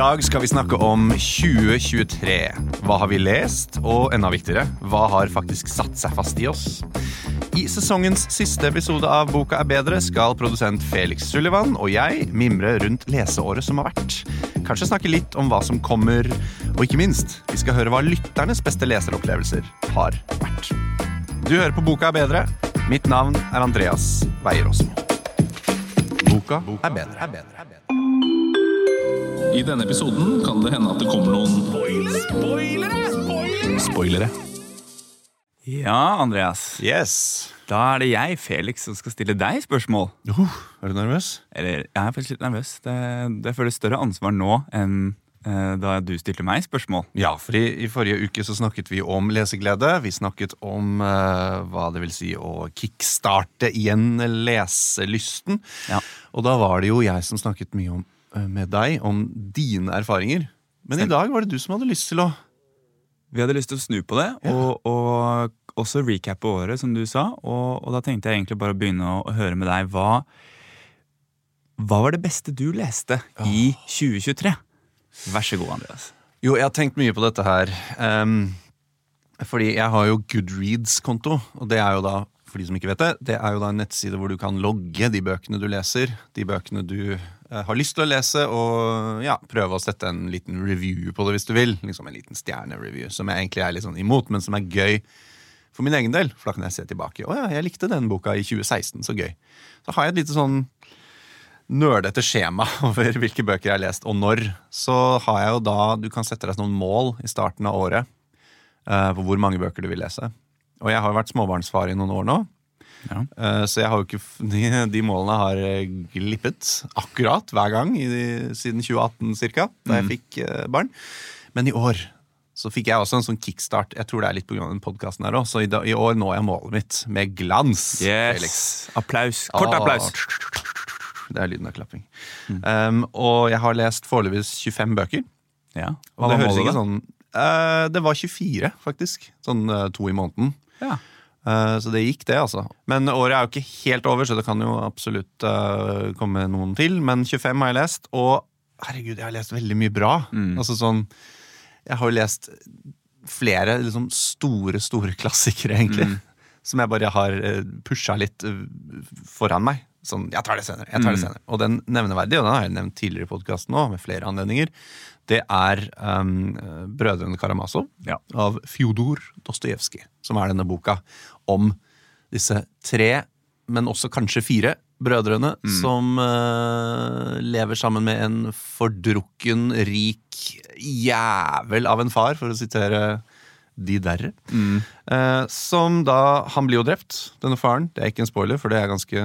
Dag skal vi snakke om 2023. Hva har vi lest, og enda viktigere, hva har faktisk satt seg fast i oss? I sesongens siste episode av Boka er bedre skal produsent Felix Sullivan og jeg mimre rundt leseåret som har vært. Kanskje snakke litt om hva som kommer, og ikke minst, vi skal høre hva lytternes beste leseropplevelser har vært. Du hører på Boka er bedre. Mitt navn er Andreas Weier-Aasmo. Boka er bedre. Er bedre. Er bedre. I denne episoden kan det hende at det kommer noen Spoilere. Spoilere! Spoilere! Ja, Andreas. Yes. Da er det jeg, Felix, som skal stille deg spørsmål. Uh, er du nervøs? Eller, jeg er faktisk litt nervøs. Det, det føles større ansvar nå enn eh, da du stilte meg spørsmål. Ja, for i, i forrige uke så snakket vi om leseglede. Vi snakket om eh, hva det vil si å kickstarte igjen leselysten. Ja. Og da var det jo jeg som snakket mye om, med deg om dine erfaringer. Men Stem- i dag var det du som hadde lyst til å Vi hadde lyst til å snu på det, Ja. og, og også recappe året, som du sa. Og, og da tenkte jeg egentlig bare å begynne å, å høre med deg. Hva, hva var det beste du leste i 2023? Vær så god, Andreas. Jo, jeg har tenkt mye på dette her. Um, fordi jeg har jo Goodreads-konto, og det er jo da for de som ikke vet det, det er jo da en nettside hvor du kan logge de bøkene du leser. De bøkene du eh, har lyst til å lese, og ja, prøve å sette en liten review på det hvis du vil. Liksom En liten stjernereview, som jeg egentlig er litt sånn imot, men som er gøy for min egen del. For da kan jeg se tilbake. Å ja, jeg likte den boka i 2016, så gøy. Så har jeg et lite sånn nerdete skjema over hvilke bøker jeg har lest, og når. Så har jeg jo da Du kan sette deg noen mål i starten av året uh, på hvor mange bøker du vil lese. Og jeg har jo vært småbarnsfar i noen år nå. Ja. Eh, Så jeg har jo ikke de, de målene har eh, glippet akkurat hver gang i, siden 2018 cirka, da jeg fikk eh, barn. Men i år så fikk jeg også en sånn kickstart. Jeg tror det er litt pga. den podkasten her òg. Så i, da, i år når jeg målet mitt med glans. Felix. Applaus. Kort applaus. Det er lyden av klapping. Um, og jeg har lest foreløpig 25 bøker. Ja. Og Hva det var høres målet, ikke sånn uh, Det var 24, faktisk. Sånn uh, to i måneden. Ja. Eh, så det gikk, det, altså. Men året er jo ikke helt over, så det kan jo absolutt eh, komme noen til. Men 25 har jeg lest, og herregud, jeg har lest veldig mye bra. Mm. Altså sånn Jeg har jo lest flere liksom store, store klassikere, egentlig. Mm. Som jeg bare har uh, pusha litt eh, foran meg. Sånn, jeg tar det senere. jeg tar det Mm. senere. Og den nevneverdige, og den har jeg nevnt tidligere i podkasten òg, med flere anledninger, det er um, Brødrene Karamazov Ja. av Fjodor Dostojevskij, som er denne boka om disse tre, men også kanskje fire, brødrene som uh, lever sammen med en fordrukken, rik jævel av en far, for å sitere de derre. Eh, som da Han blir jo drept, denne faren. Det er ikke en spoiler, for det er ganske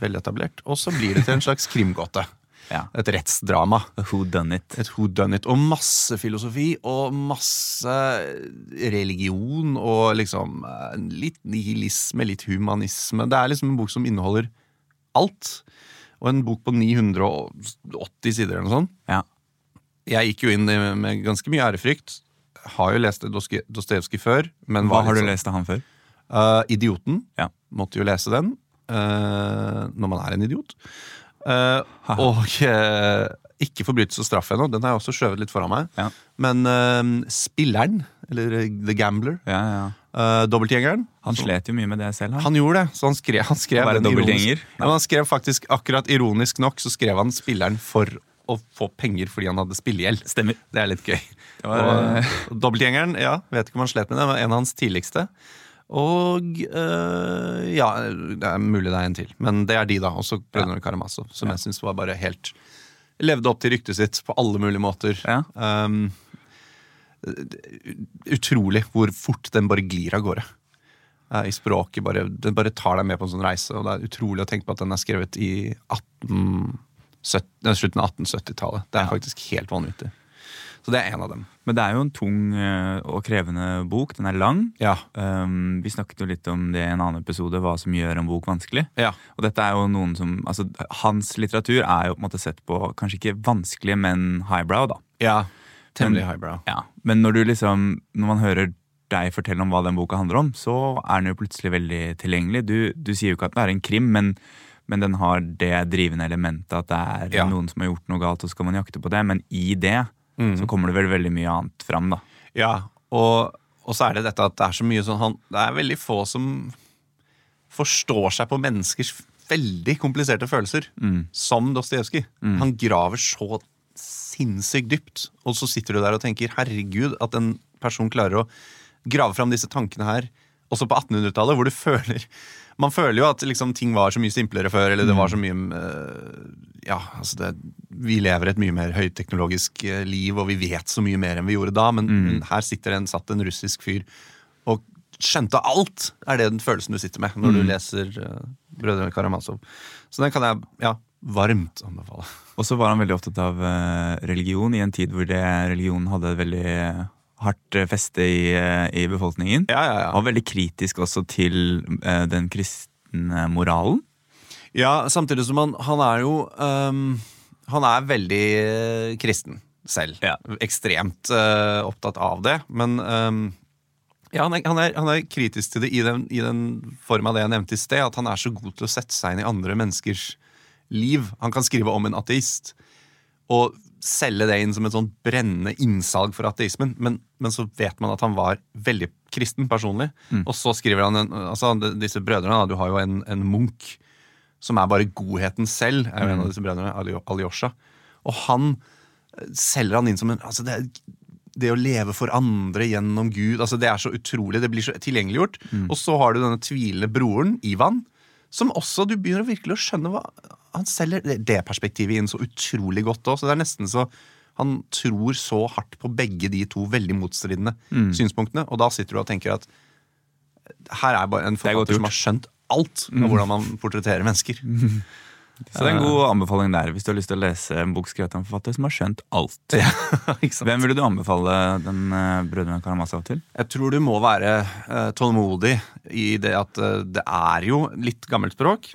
veletablert. Og så blir det til en slags krimgåte. Ja. Et rettsdrama. Who done it? Et who done it. Og masse filosofi og masse religion og liksom eh, litt nihilisme, litt humanisme. Det er liksom en bok som inneholder alt. Og en bok på 980 sider eller noe sånt. Ja. Jeg gikk jo inn med ganske mye ærefrykt. Har jo lest Dostoje- Dostojevskij før. Men Hva har du sånn- lest av han før? Uh, Idioten. Ja. Måtte jo lese den. uh, når man er en idiot. Eh, og eh, ikke forbrytelse og straff ennå. Den har jeg også skjøvet litt foran meg. Ja. Men uh, Spilleren, eller The Gambler, Ja, ja. uh, dobbeltgjengeren Han så- slet jo mye med det selv. Han. han gjorde det, så han skrev, han skrev den ironisk- Ja, men han skrev faktisk akkurat ironisk nok Så skrev han spilleren for å få penger fordi han hadde spillegjeld. Stemmer. Det er litt gøy. Det var- og, og Dobbeltgjengeren, ja, vet ikke om han slet med det, men en av hans tidligste. Og øh, ja, det er mulig det er en til. Men det er de, da. Også Brødrene Karamazov, som jeg syns var bare helt Levde opp til ryktet sitt på alle mulige måter. Ja. Um, utrolig hvor fort den bare glir av gårde. Uh, i språket. Bare, den bare tar deg med på en sånn reise. Og det er utrolig å tenke på at den er skrevet i 1870, nei, slutten av 1870-tallet. Det er faktisk helt vanvittig. Så det er en av dem. Men det er jo en tung eh, og krevende bok. Den er lang. Ja. Um, vi snakket jo litt om det i en annen episode, hva som gjør en bok vanskelig. Ja. Og dette er jo noen som, altså Hans litteratur er jo på en måte sett på kanskje ikke vanskelig, men highbrow. da. ja. Temmelig highbrow. Ja, Men når du liksom, når man hører deg fortelle om hva den boka handler om, så er den jo plutselig veldig tilgjengelig. Du, du sier jo ikke at det er en krim, men, men den har det drivende elementet at det er Ja. noen som har gjort noe galt, og så skal man jakte på det. Men i det så kommer det vel veldig mye annet fram, da. Ja, og, og så er det dette at det er så mye sånn han, Det er veldig få som forstår seg på menneskers veldig kompliserte følelser, som Dostojevskij. Han graver så sinnssykt dypt, og så sitter du der og tenker herregud, at en person klarer å grave fram disse tankene her, også på 1800-tallet, hvor du føler Man føler jo at liksom, ting var så mye simplere før, eller det var så mye eh, Ja, altså det, vi lever et mye mer høyteknologisk eh, liv, og vi vet så mye mer enn vi gjorde da, men, men her sitter en, satt en russisk fyr og skjønte alt, er det den følelsen du sitter med når du leser uh, Brødrene Karamazov. Så den kan jeg ja, varmt anbefale. Og så var han veldig opptatt av religion i en tid hvor det, religion hadde veldig hardt eh, feste i, eh, i befolkningen. Ja, ja, ja. Og veldig kritisk også til uh, den kristne moralen. Ja, samtidig som han, han er jo um, Han er veldig uh, kristen selv. Ja. Ekstremt uh, opptatt av det. Men um, ja, han, er, han, er, han er kritisk til det i den, i den form av det jeg nevnte i sted. At han er så god til å sette seg inn i andre menneskers liv. Han kan skrive om en ateist og selge det inn som et sånn brennende innsalg for ateismen. Men, men så vet man at han var veldig kristen personlig. Og så skriver han en, altså disse brødrene. Du har jo en, en munk som er bare godheten selv, er jo en av disse brødrene, Alyosha. Og han eh, selger han inn som en altså det, det å leve for andre gjennom Gud, altså det er så utrolig. Det blir så tilgjengeliggjort. Og så har du denne tvilende broren, Ivan, som også du begynner virkelig å skjønne hva Han selger det, perspektivet inn så utrolig godt òg. Så det er nesten så han tror så hardt på begge de to veldig motstridende synspunktene. Og da sitter du og tenker at her er bare en er forfatter som har skjønt alt av hvordan man portretterer mennesker. Så det er en god anbefaling der hvis du har lyst til å lese en bok skrevet av en forfatter som har skjønt alt. Sant? Hvem ville du anbefale den uh, Brødrene Karamazov til? Jeg tror du må være eh, tålmodig i det at eh, det er jo litt gammelt språk,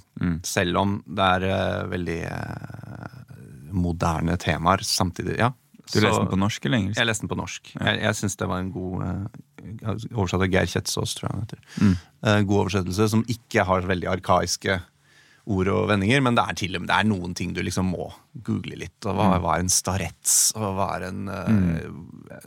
selv om det er eh, veldig eh, moderne temaer samtidig. Ja. Du leste den på norsk eller engelsk? Jeg leste den på norsk. Jeg, jeg syns det var en god uh, Oversatt av Geir Kjetsås, tror jeg han heter. Mm. Eh, god oversettelse som ikke har veldig arkaiske ord og vendinger, men det er til det er noen ting du liksom må google litt. Og Mm. hva, hva er en starets? Og hva er en eh,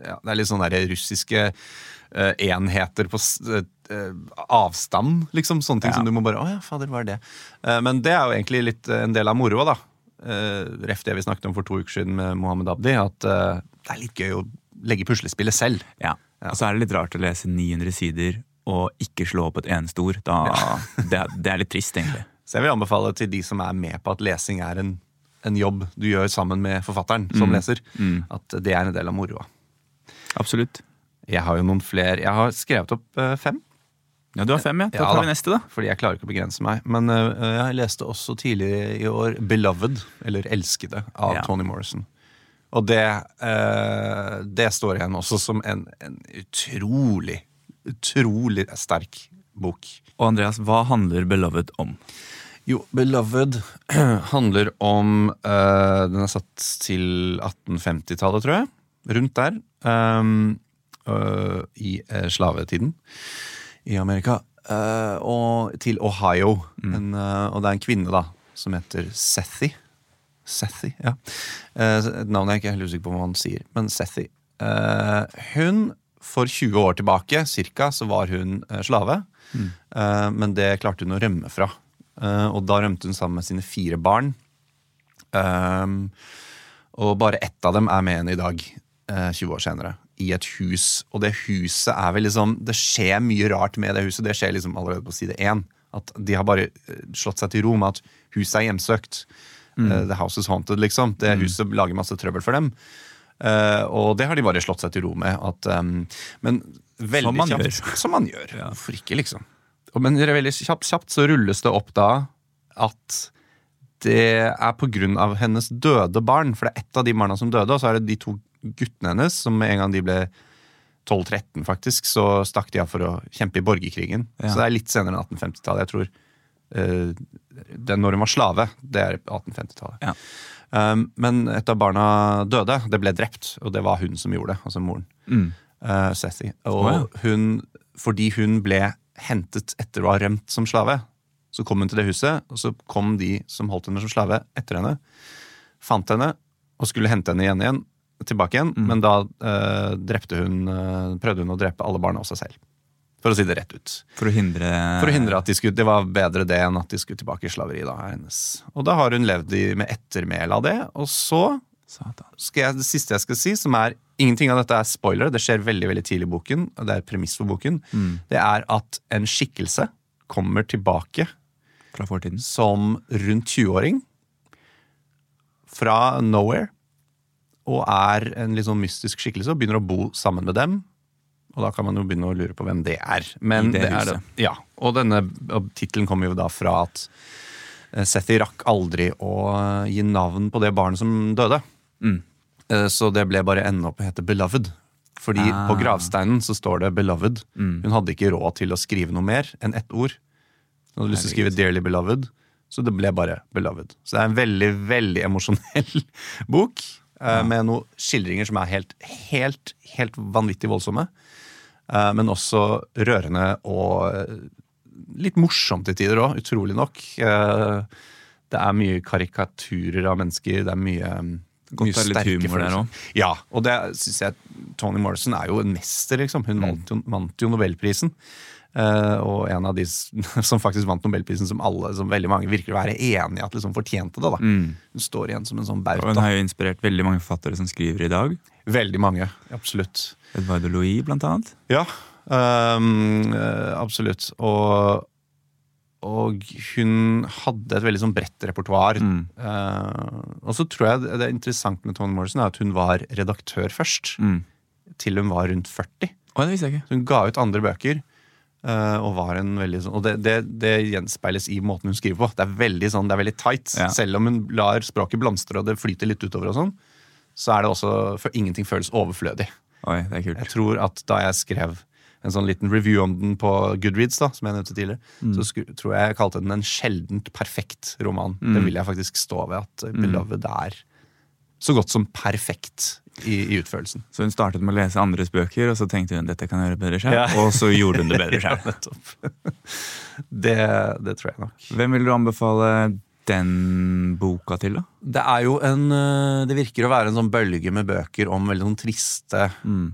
ja, Det er litt sånne der russiske uh, enheter på eh, avstand, liksom. Sånne ting Ja. som du må bare Å ja, fader, hva er det? Uh, men det er jo egentlig litt en del av moroa, da. Uh, ref det vi snakket om for to uker siden med Mohammed Abdi, at det er litt gøy å legge puslespillet selv. Ja. Og så er det litt rart å lese 900 sider og ikke slå opp et eneste ord. Da, det, det er litt trist, egentlig. Så jeg vil anbefale til de som er med på at lesing er en, en jobb du gjør sammen med forfatteren som leser, at det er en del av moroa. Absolutt. Jeg har jo noen flere Jeg har skrevet opp eh, fem. Ja, Du har fem, ja. Da tar vi neste, da. Fordi jeg klarer ikke å begrense meg. Men uh, jeg leste også tidligere i år 'Beloved', eller 'Elskede', av Ja. Tony Morrison. Og det, uh, det står igjen også som en, en utrolig, utrolig sterk bok. Og Andreas, hva handler Beloved om? Jo, 'Beloved' handler om uh, Den er satt til 1850-tallet, tror jeg. Rundt der. Um, uh, I uh, slavetiden i Amerika. Og til Ohio. En, eh, og det er en kvinne da som heter Sethy. Sethy, ja. Eh, et navn jeg ikke er helt usikker på hva man sier, men Sethy. Hun, for 20 år tilbake cirka, så var hun slave. Mm. men det klarte hun å rømme fra. Eh, og da rømte hun sammen med sine fire barn. Um, og bare ett av dem er med henne i dag, eh, 20 år senere, i et hus. Og det huset er vel liksom Det skjer mye rart med det huset. Det skjer liksom allerede på side én. At de har bare eh, slått seg til ro med at huset er hjemsøkt. Mm. the house is haunted, liksom. Det huset lager masse trøbbel for dem. Uh, og det har de bare slått seg til ro med. At, um, men veldig Som man kjapt gjør. Som man gjør. Hvorfor ikke, liksom? Men veldig kjapt, kjapt så rulles det opp da at det er av hennes døde barn. For det er ett av de barna som døde, og så er det de to guttene hennes som med en gang de ble 12-13, faktisk, så stakk de av for å kjempe i borgerkrigen. Ja. Så det er litt senere enn 1850-tallet. Jeg tror det er når hun var slave, det er 1850-tallet. Ja. Um, men et av barna døde. Det ble drept, og det var hun som gjorde det. Altså moren. Mm. Uh, Sethy. Og wow. hun, fordi hun ble hentet etter å ha rømt som slave, så kom hun til det huset, og så kom de som holdt henne som slave, etter henne. Fant henne og skulle hente henne igjen igjen, tilbake igjen, Mm. men da eh, drepte hun, uh, prøvde hun å drepe alle barna og seg selv. For å si det rett ut. For å hindre For å hindre at de skulle, Det var bedre det enn at de skulle tilbake i slaveri. da, hennes. Og da har hun levd i, med ettermæle av det. Og så Satan. skal jeg, det siste jeg skal si, som er Ingenting av dette er spoiler, det skjer veldig veldig tidlig i boken. og Det er premiss for boken. Det er at en skikkelse kommer tilbake Fra fortiden. som rundt 20-åring fra nowhere. Og er en litt sånn mystisk skikkelse og begynner å bo sammen med dem. Og da kan man jo begynne å lure på hvem det er. Men I det er det. ja, Og denne tittelen kommer jo da fra at eh, Sethi rakk aldri å gi navn på det barnet som døde. Mm. Eh, Så det ble bare ende opp med å hete Beloved. Fordi Ah. på gravsteinen så står det Beloved. Mm. Hun hadde ikke råd til å skrive noe mer enn ett ord. Hun hadde lyst til å skrive Dearly Beloved, så det ble bare Beloved. Så det er en veldig, veldig emosjonell bok. eh, Med noen skildringer som er helt, helt, helt vanvittig voldsomme. eh, Men også rørende og litt morsomt til tider òg, utrolig nok. Det er mye karikaturer av mennesker. Det er mye, Godt mye er sterke humor der. Ja, og det synes jeg Toni Morrison er jo en mester, liksom. Hun vant, jo, vant jo Nobelprisen. Uh, og en av de som faktisk vant Nobelprisen, som alle, som veldig mange virker å være enig i at liksom fortjente det. da. Mm. Hun står igjen som en sånn Og hun har jo inspirert veldig mange forfattere som skriver i dag. Veldig mange. Absolutt. Eduardo Louis, blant annet. Ja, um, absolutt. Og, og hun hadde et veldig sånn bredt repertoar. Mm. Uh, og så tror jeg det er interessant med Toni Morrison er at hun var redaktør først. Mm. Til hun var rundt 40. Oh, det visste jeg ikke. Så hun ga ut andre bøker. Uh, og var en veldig sånn Og det, det, det gjenspeiles i måten hun skriver på. Det er veldig sånn, det er veldig tight. Ja. Selv om hun lar språket blomstre og det flyter litt utover, og sånn så er det også for ingenting føles overflødig. Oi, det er kult. Jeg tror at da jeg skrev en sånn liten review om den på Goodreads, da, som jeg nevnte tidligere, Mm. så sku, tror jeg jeg kalte den en sjeldent perfekt roman. Det vil jeg faktisk stå ved, at Mm. Beloved er så godt som perfekt i, i utførelsen. Så hun startet med å lese andres bøker, og så tenkte hun dette kan jeg gjøre bedre selv. Ja. Og så gjorde hun det bedre Ja, selv. nettopp. Det, det tror jeg nok. Hvem vil du anbefale den boka til, da? Det er jo en øh, Det virker å være en sånn bølge med bøker om veldig sånn triste,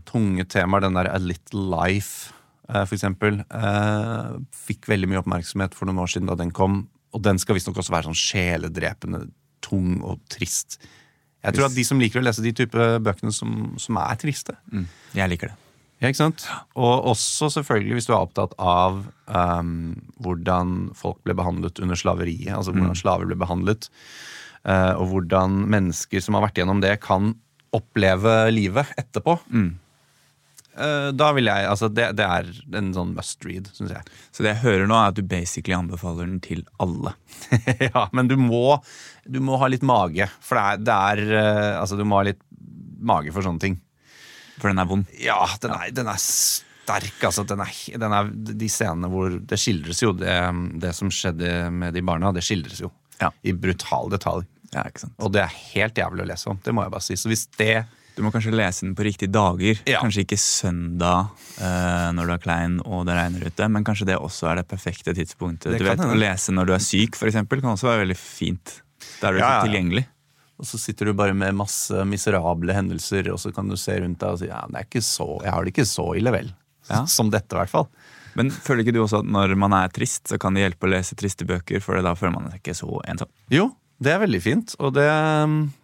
tunge temaer. Den der A Little Life, eh, for eksempel. eh, Fikk veldig mye oppmerksomhet for noen år siden da den kom. Og den skal visstnok også være sånn sjeledrepende, tung og trist. Jeg tror at de som liker å lese de type bøkene som, som er triste, Jeg liker det. Ja, ikke sant? Og også selvfølgelig hvis du er opptatt av um, hvordan folk ble behandlet under slaveriet. Altså hvordan slaver ble behandlet. Uh, og hvordan mennesker som har vært gjennom det, kan oppleve livet etterpå. Eh, da vil jeg, altså det, det er en sånn must read, syns jeg. Så det jeg hører nå, er at du basically anbefaler den til alle. ja, men du må, du må ha litt mage. For det er, det er uh, Altså, du må ha litt mage for sånne ting. For den er vond. Ja, den er, den er sterk. Altså, den er, den er, de scenene hvor det skildres jo, det, det som skjedde med de barna, det skildres jo. Ja. I brutal detalj. Ja? Og det er helt jævlig å lese om. Det må jeg bare si. Så hvis det Du må kanskje lese den på riktige dager. Ja. Kanskje ikke søndag uh, når du er klein og det regner ute, men kanskje det også er det perfekte tidspunktet. Det du vet, hende. Å lese når du er syk, eksempel, kan også være veldig fint. Da er du ja, ja. tilgjengelig. Og så sitter du bare med masse miserable hendelser, og så kan du se rundt deg og si ja, er så, jeg har det ikke så ille, vel. Ja. Som dette, i hvert fall. Men føler ikke du også at når man er trist, så kan det hjelpe å lese triste bøker, for da føler man seg ikke så ensom? Jo, det er veldig fint. Og det,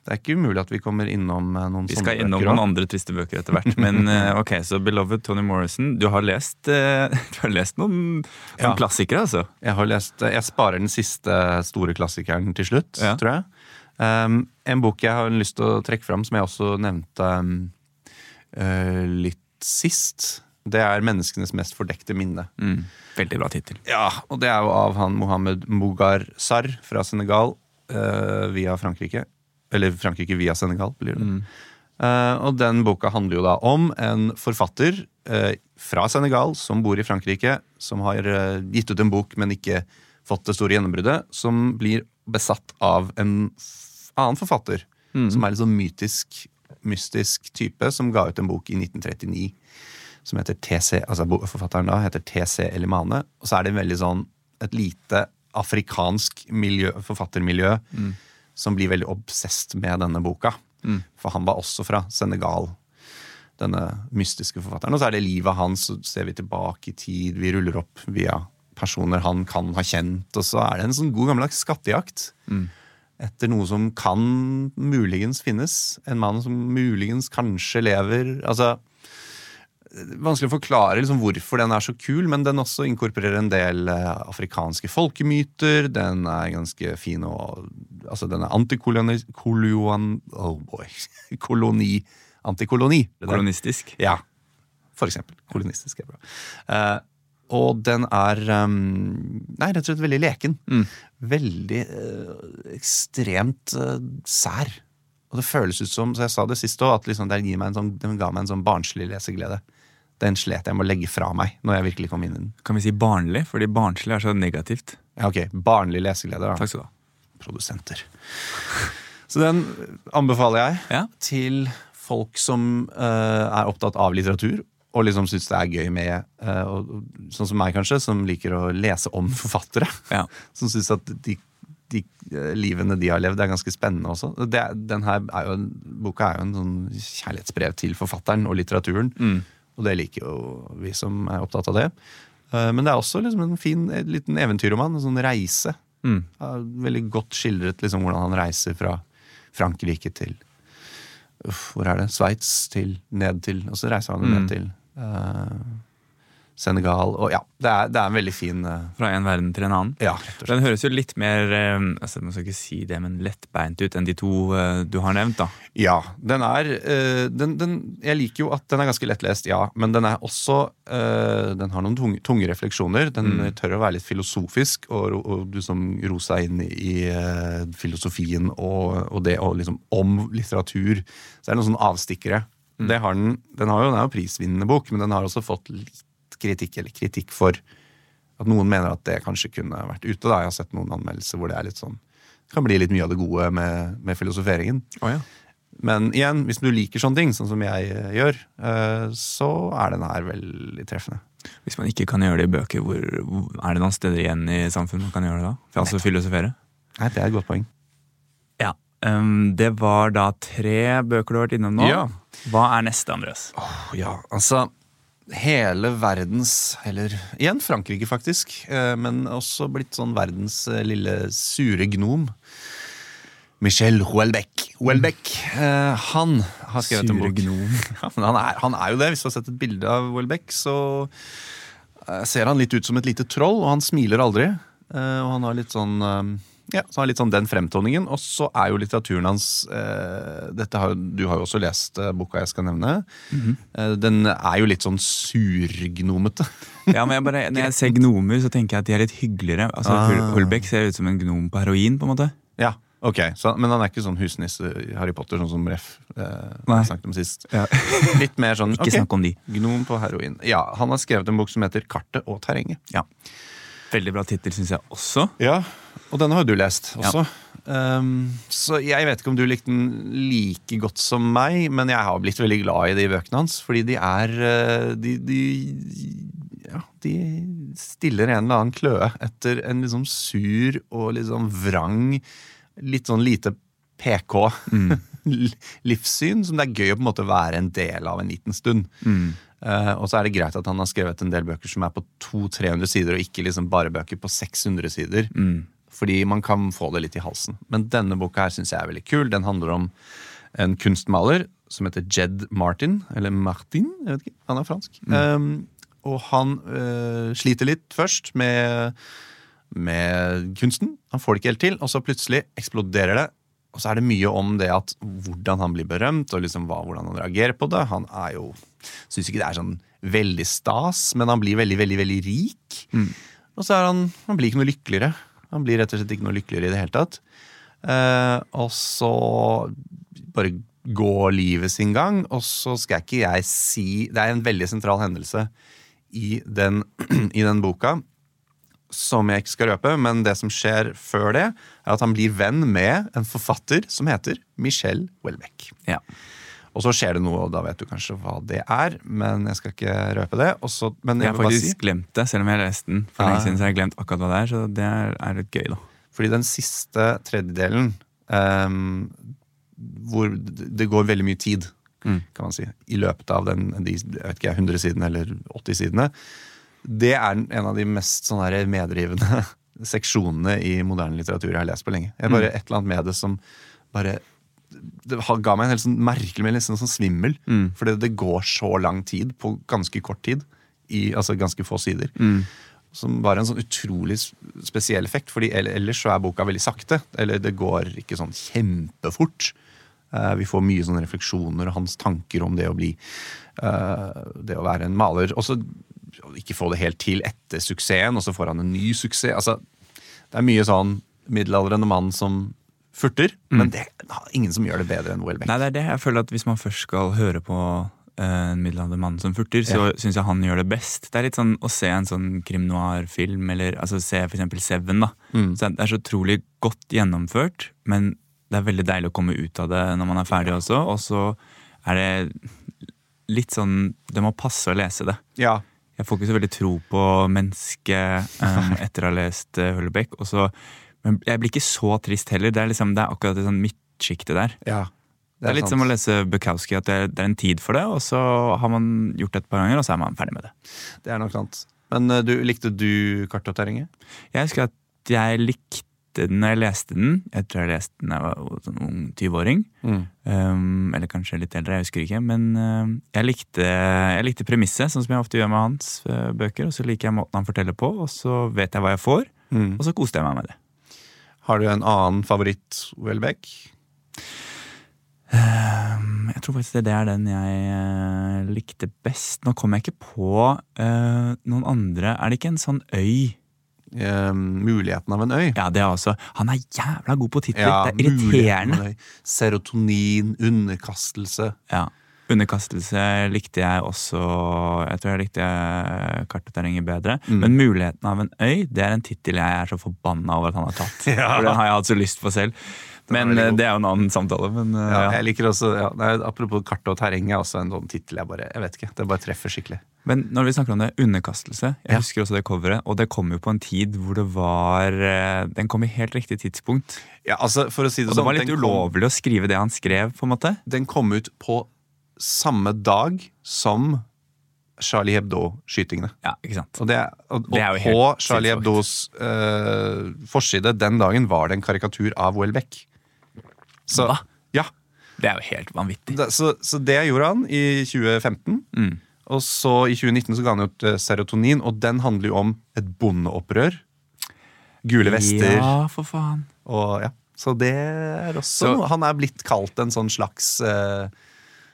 det er ikke umulig at vi kommer innom noen sånne bøker. Vi skal innom bøker noen andre triste bøker etter hvert. Men eh, ok, så Beloved Tony Morrison. Du har lest, eh, du har lest noen, noen Ja. klassikere, altså. Jeg har lest, jeg sparer den siste store klassikeren til slutt, Ja. tror jeg. Um, en bok jeg har lyst til å trekke fram, som jeg også nevnte um, uh, litt sist, Det er menneskenes mest fordekte minne. Mm. Veldig bra tittel. Ja, og det er jo av han Mohammed Mogar Sarr fra Senegal uh, via Frankrike. Eller Frankrike via Senegal, blir det. Eh, og den boka handler jo da om en forfatter uh, fra Senegal som bor i Frankrike, som har gitt ut en bok, men ikke fått det store gjennombruddet, som blir besatt av en annen forfatter, som er litt sånn mytisk, mystisk type, som ga ut en bok i 1939 som heter TC, altså forfatteren da heter TC Elimane. Og så er det en veldig sånn et lite afrikansk miljø, forfattermiljø som blir veldig obsesst med denne boka. For han var også fra Senegal, denne mystiske forfatteren. Og så er det livet hans, så ser vi tilbake i tid, vi ruller opp via personer han kan ha kjent, og så er det en sånn god gammeldags skattejakt. Etter noe som kan muligens finnes. En mann som muligens kanskje lever. Altså, vanskelig å forklare liksom hvorfor den er så kul, men den også inkorporerer en del eh, afrikanske folkemyter. Den er ganske fin og Altså, den er antikoloni... Oh boy. Koloni. Antikoloni. Kolonistisk. Ja. For eksempel. Kolonistisk er bra. Eh, og den er um, Nei, rett og slett veldig leken. Veldig uh, ekstremt uh, sær. Og det føles ut som, så jeg sa det sist òg, at liksom sånn, den ga meg en sånn barnslig leseglede. Den slet jeg med å legge fra meg når jeg virkelig kom inn i den. Kan vi si barnlig? Fordi barnslig er så negativt. Ja, ok, Barnlig leseglede, da. Takk skal du ha. Produsenter. Så den anbefaler jeg Ja. til folk som uh, er opptatt av litteratur, og liksom syns det er gøy med uh, og, Sånn som meg, kanskje, som liker å lese om forfattere. Ja. Som syns at de, de eh, livene de har levd, er ganske spennende også. Det, den her er jo, boka er jo en sånn kjærlighetsbrev til forfatteren og litteraturen. Og det liker jo vi som er opptatt av det. Uh, Men det er også liksom en fin en liten eventyrroman. En sånn reise. Mm. Ja, veldig godt skildret liksom hvordan han reiser fra Frankrike til uff, Hvor er det? Sveits til ned til Og så reiser han ned til eh, Senegal. Og ja, det er, det er en veldig fin eh, Fra en verden til en annen. Ja. Den høres jo litt mer eh, altså Man skal ikke si det, men lettbeint ut enn de to eh, du har nevnt. da Ja, den er eh, den, den, Jeg liker jo at den er ganske lettlest, ja. Men den er også eh, Den har noen tunge, tunge refleksjoner. Den tør å være litt filosofisk, og, og du som rosa inn i eh, filosofien og, og det og liksom om litteratur. Så er det noen sånne avstikkere. Det har den, den, har jo, den er jo prisvinnende bok, men den har også fått litt kritikk, eller kritikk for at noen mener at det kanskje kunne vært ute. da Jeg har sett noen anmeldelser hvor det er litt sånn det kan bli litt mye av det gode med, med filosoferingen. Men igjen, hvis du liker sånne ting, sånn som jeg eh, gjør, eh, så er den her veldig treffende. Hvis man ikke kan gjøre det i bøker, hvor, er det noen steder igjen i samfunnet man kan gjøre det da? For altså filosofere? Nei, Det er et godt poeng. Um, det var da tre bøker du har vært innom nå. Ja. Hva er neste, Andreas? Ja, altså Hele verdens Eller igjen Frankrike, faktisk. eh, Men også blitt sånn verdens eh, lille sure gnom. Michel Houellebecq. Houellebecq, eh, han har skrevet en Sure bok. gnom. Ja, han er, han er jo det. Hvis du har sett et bilde av Houellebecq, så ser han litt ut som et lite troll, og han smiler aldri. Eh, og han har litt sånn ja, så har litt sånn den fremtoningen. Og så er jo litteraturen hans eh, dette har, Du har jo også lest eh, boka jeg skal nevne. Eh, den er jo litt sånn surgnomete. Ja, men jeg bare, Når jeg ser gnomer, så tenker jeg at de er litt hyggeligere. Altså, Ah. Hulbeck ser ut som en gnom på heroin, på en måte. ja, ok, så, Men han er ikke sånn husnisse Harry Potter, sånn som Ref eh, snakket om sist. Ja. Litt mer sånn Ikke ok, snakk om de. Gnom på heroin. Ja, Han har skrevet en bok som heter 'Kartet og terrenget'. Ja. Veldig bra tittel, syns jeg også. Ja, og denne har jo du lest også. Um, så jeg vet ikke om du likte den like godt som meg, men jeg har blitt veldig glad i de bøkene hans. Fordi de er eh, De, de, ja, de stiller en eller annen kløe etter en liksom sur og liksom vrang, litt sånn lite PK livssyn, som det er gøy å på en måte være en del av en liten stund. Eh, og så er det greit at han har skrevet en del bøker som er på 200-300 sider, og ikke liksom bare bøker på 600 sider. Fordi man kan få det litt i halsen. Men denne boka her syns jeg er veldig kul. Den handler om en kunstmaler som heter Jed Martin. Eller Martin, jeg vet ikke. Han er fransk. Um, og han uh, sliter litt først med, med kunsten. Han får det ikke helt til, og så plutselig eksploderer det og så er det mye om det at hvordan han blir berømt, og liksom hva, hvordan han reagerer på det. Han er jo Syns ikke det er sånn veldig stas, men han blir veldig, veldig, veldig rik. Og så er han Han blir ikke noe lykkeligere. Han blir rett og slett ikke noe lykkeligere i det hele tatt. Eh, og så bare går livet sin gang, og så skal ikke jeg si Det er en veldig sentral hendelse i den, i den boka som jeg ikke skal røpe, men det som skjer før det, er at han blir venn med en forfatter som heter Michel Welbeck. Ja. Og så skjer det noe, og da vet du kanskje hva det er, men jeg skal ikke røpe det. Også, men Jeg jeg har faktisk si, glemt det, selv om jeg leste den for Ja. lenge siden. så har jeg glemt akkurat hva det er, så det er, er litt gøy, da. fordi den siste tredjedelen um, hvor det går veldig mye tid, Mm. kan man si, i løpet av den, de jeg vet ikke, 100 sidene eller 80 sidene, det er en av de mest sånn her medrivende seksjonene i moderne litteratur jeg har lest på lenge. Jeg bare Et eller annet med det som bare det ga meg en helt sånn merkelig, men liksom sånn svimmel. Mm. Fordi det går så lang tid på ganske kort tid. I altså ganske få sider. Mm. Som var en sånn utrolig spesiell effekt. fordi ellers så er boka veldig sakte. Eller det går ikke sånn kjempefort. Uh, vi får mye sånne refleksjoner og hans tanker om det å bli uh, Det å være en maler. Og så ikke få det helt til etter suksessen, og så får han en ny suksess. Altså, det er mye sånn middelaldrende mann som furter, men det er ingen som gjør det bedre enn Welbeck. Nei, det er det. Jeg føler at hvis man først skal høre på eh, en middelaldrende mann som furter, så syns jeg han gjør det best. Det er litt sånn å se en sånn krim noir-film, eller altså se for eksempel Seven, da. Så det er så utrolig godt gjennomført, men det er veldig deilig å komme ut av det når man er ferdig også. Og så er det litt sånn Det må passe å lese det. Ja, Jeg får ikke så veldig tro på mennesket um, etter å ha lest uh, Hullebekk. Men jeg blir ikke så trist heller. Det er, liksom, det er akkurat det sånn midtsjiktet der. ja. Det er litt som å lese Bukowski, at det er, det er en tid for det, og så har man gjort det et par ganger, og så er man ferdig med det. Det er nok sant. Men eh, du, likte du kartet? Jeg husker at jeg likte den når jeg leste den. Jeg tror jeg leste den da jeg var sånn ung 20-åring. Um, eller kanskje litt eldre, jeg husker ikke. Men uh, jeg, likte, jeg likte premisset, sånn som jeg ofte gjør med hans uh, bøker. Og så liker jeg måten han forteller på, og så vet jeg hva jeg får. Mm. Og så koste jeg meg med det. Har du en annen favoritt, Welbeck? Um, jeg tror faktisk det er den jeg uh, likte best. Nå kommer jeg ikke på uh, noen andre. Er det ikke en sånn øy? Eh, muligheten av en øy. Ja, det er også. Han er jævla god på titler. Ja, det er irriterende. Serotonin, underkastelse. Ja. Underkastelse likte jeg også Jeg tror jeg likte kartterrenget bedre. Mm. Men Muligheten av en øy Det er en tittel jeg er så forbanna over at han har tatt. Ja. For Den har jeg hatt så lyst på selv. Men eh, det er jo en annen samtale. Men, eh, Ja, jeg liker også, ja, Apropos kart og terreng er også en sånn tittel jeg bare Jeg vet ikke, det bare treffer skikkelig. Men når vi snakker om det, underkastelse Jeg Ja. husker også det coveret, og det kom jo på en tid hvor det var eh, Den kom i helt riktig tidspunkt. Ja, altså, for å si det Og det sånn, var litt ulovlig kom- å skrive det han skrev, på en måte. Den kom ut på samme dag som Charlie Hebdo-skytingene. Ja, ikke sant? Og, det, og, Det og jo på Charlie. Hebdos eh, forside den dagen var det en karikatur av Welbeck. Så, Hva? Ja, Det er jo helt vanvittig. Da, så, så det gjorde han i 2015. Mm. Og så i 2019 så ga han ut eh, Serotonin, og den handler jo om et bondeopprør. Gule vester Ja, for faen. og ja. Så det er også Så- Han er blitt kalt en sånn slags eh,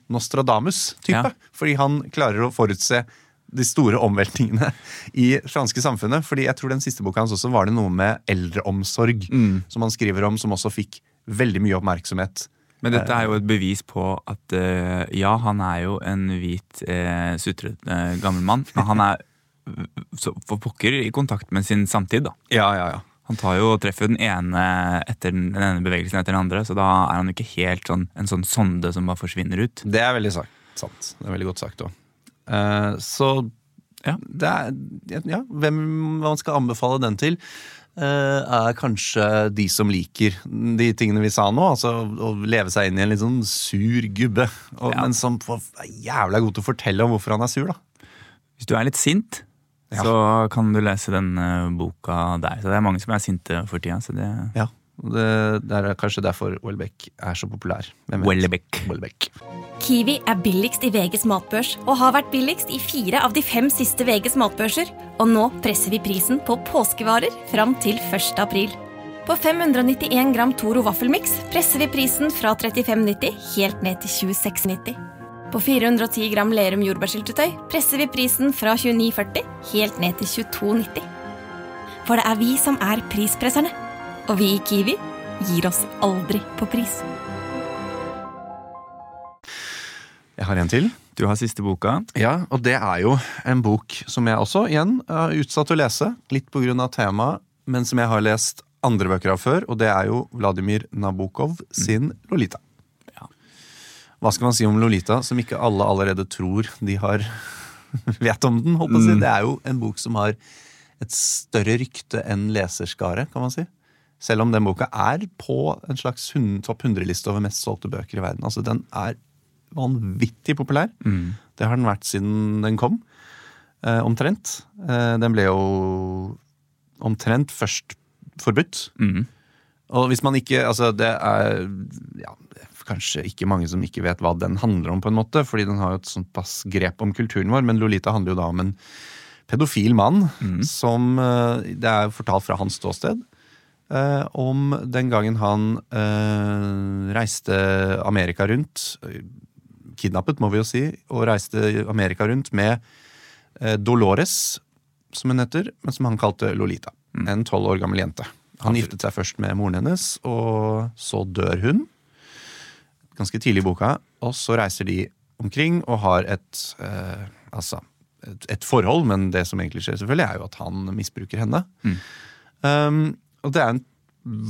Nostradamus-type. Ja. Fordi han klarer å forutse de store omveltningene i franske samfunnet. Fordi jeg tror den siste boka hans også var det noe med eldreomsorg Mm. som han skriver om, som også fikk veldig mye oppmerksomhet. Men dette er jo et bevis på at uh, ja, han er jo en hvit, uh, sutrete uh, gammel mann. Men han er uh, så for pokker i kontakt med sin samtid, da. Ja, ja, ja. Han tar jo og treffer den ene etter den, den ene bevegelsen etter den andre, så da er han ikke helt sånn en sånn sonde som bare forsvinner ut. Det er veldig sagt, sant. Det er veldig godt sagt òg. så Ja. det er Ja, hvem man skal anbefale den til, eh, er kanskje de som liker de tingene vi sa nå. Altså å leve seg inn i en litt sånn sur gubbe. Og, Ja. Men som er jævla god til å fortelle om hvorfor han er sur, da. Hvis du er litt sint, Ja. så kan du lese denne boka der. Så det er mange som er sinte for tida. Så det Ja, det, det er kanskje derfor Welbeck er så populær. Welbeck. Welbeck. Kiwi er billigst i VGs matbørs og har vært billigst i fire av de fem siste VGs matbørser. Og nå presser vi prisen på påskevarer fram til 1. april. På 591 gram Toro vaffelmiks presser vi prisen fra 35,90 helt ned til 26,90. På 410 gram Lerum jordbærsyltetøy presser vi prisen fra 29,40 helt ned til 22,90. For det er vi som er prispresserne. Og vi i Kiwi gir oss aldri på pris. Jeg har en til. Du har siste boka. Ja, og det er jo en bok som jeg også igjen har utsatt å lese. Litt pga. temaet, men som jeg har lest andre bøker av før. Og det er jo Vladimir Nabokov sin Lolita. Ja. Hva skal man si om Lolita, som ikke alle allerede tror de har vet om den? håper jeg. Mm. Det er jo en bok som har et større rykte enn leserskare, kan man si. Selv om den boka er på en slags topp 100-liste over mest solgte bøker i verden. Altså, Den er vanvittig populær. Mm. Det har den vært siden den kom. Eh, omtrent. Eh, den ble jo omtrent først forbudt. Mm. Og hvis man ikke Altså, det er ja, kanskje ikke mange som ikke vet hva den handler om, på en måte, fordi den har jo et sånt pass grep om kulturen vår. Men Lolita handler jo da om en pedofil mann som eh, Det er fortalt fra hans ståsted. Eh, om den gangen han eh, reiste Amerika rundt, kidnappet, må vi jo si, og reiste Amerika rundt med eh, Dolores, som hun heter, men som han kalte Lolita. En tolv år gammel jente. Han giftet seg først med moren hennes, og så dør hun. Ganske tidlig i boka. Og så reiser de omkring og har et eh, altså et, et forhold, men det som egentlig skjer, selvfølgelig, er jo at han misbruker henne. Um, og det er en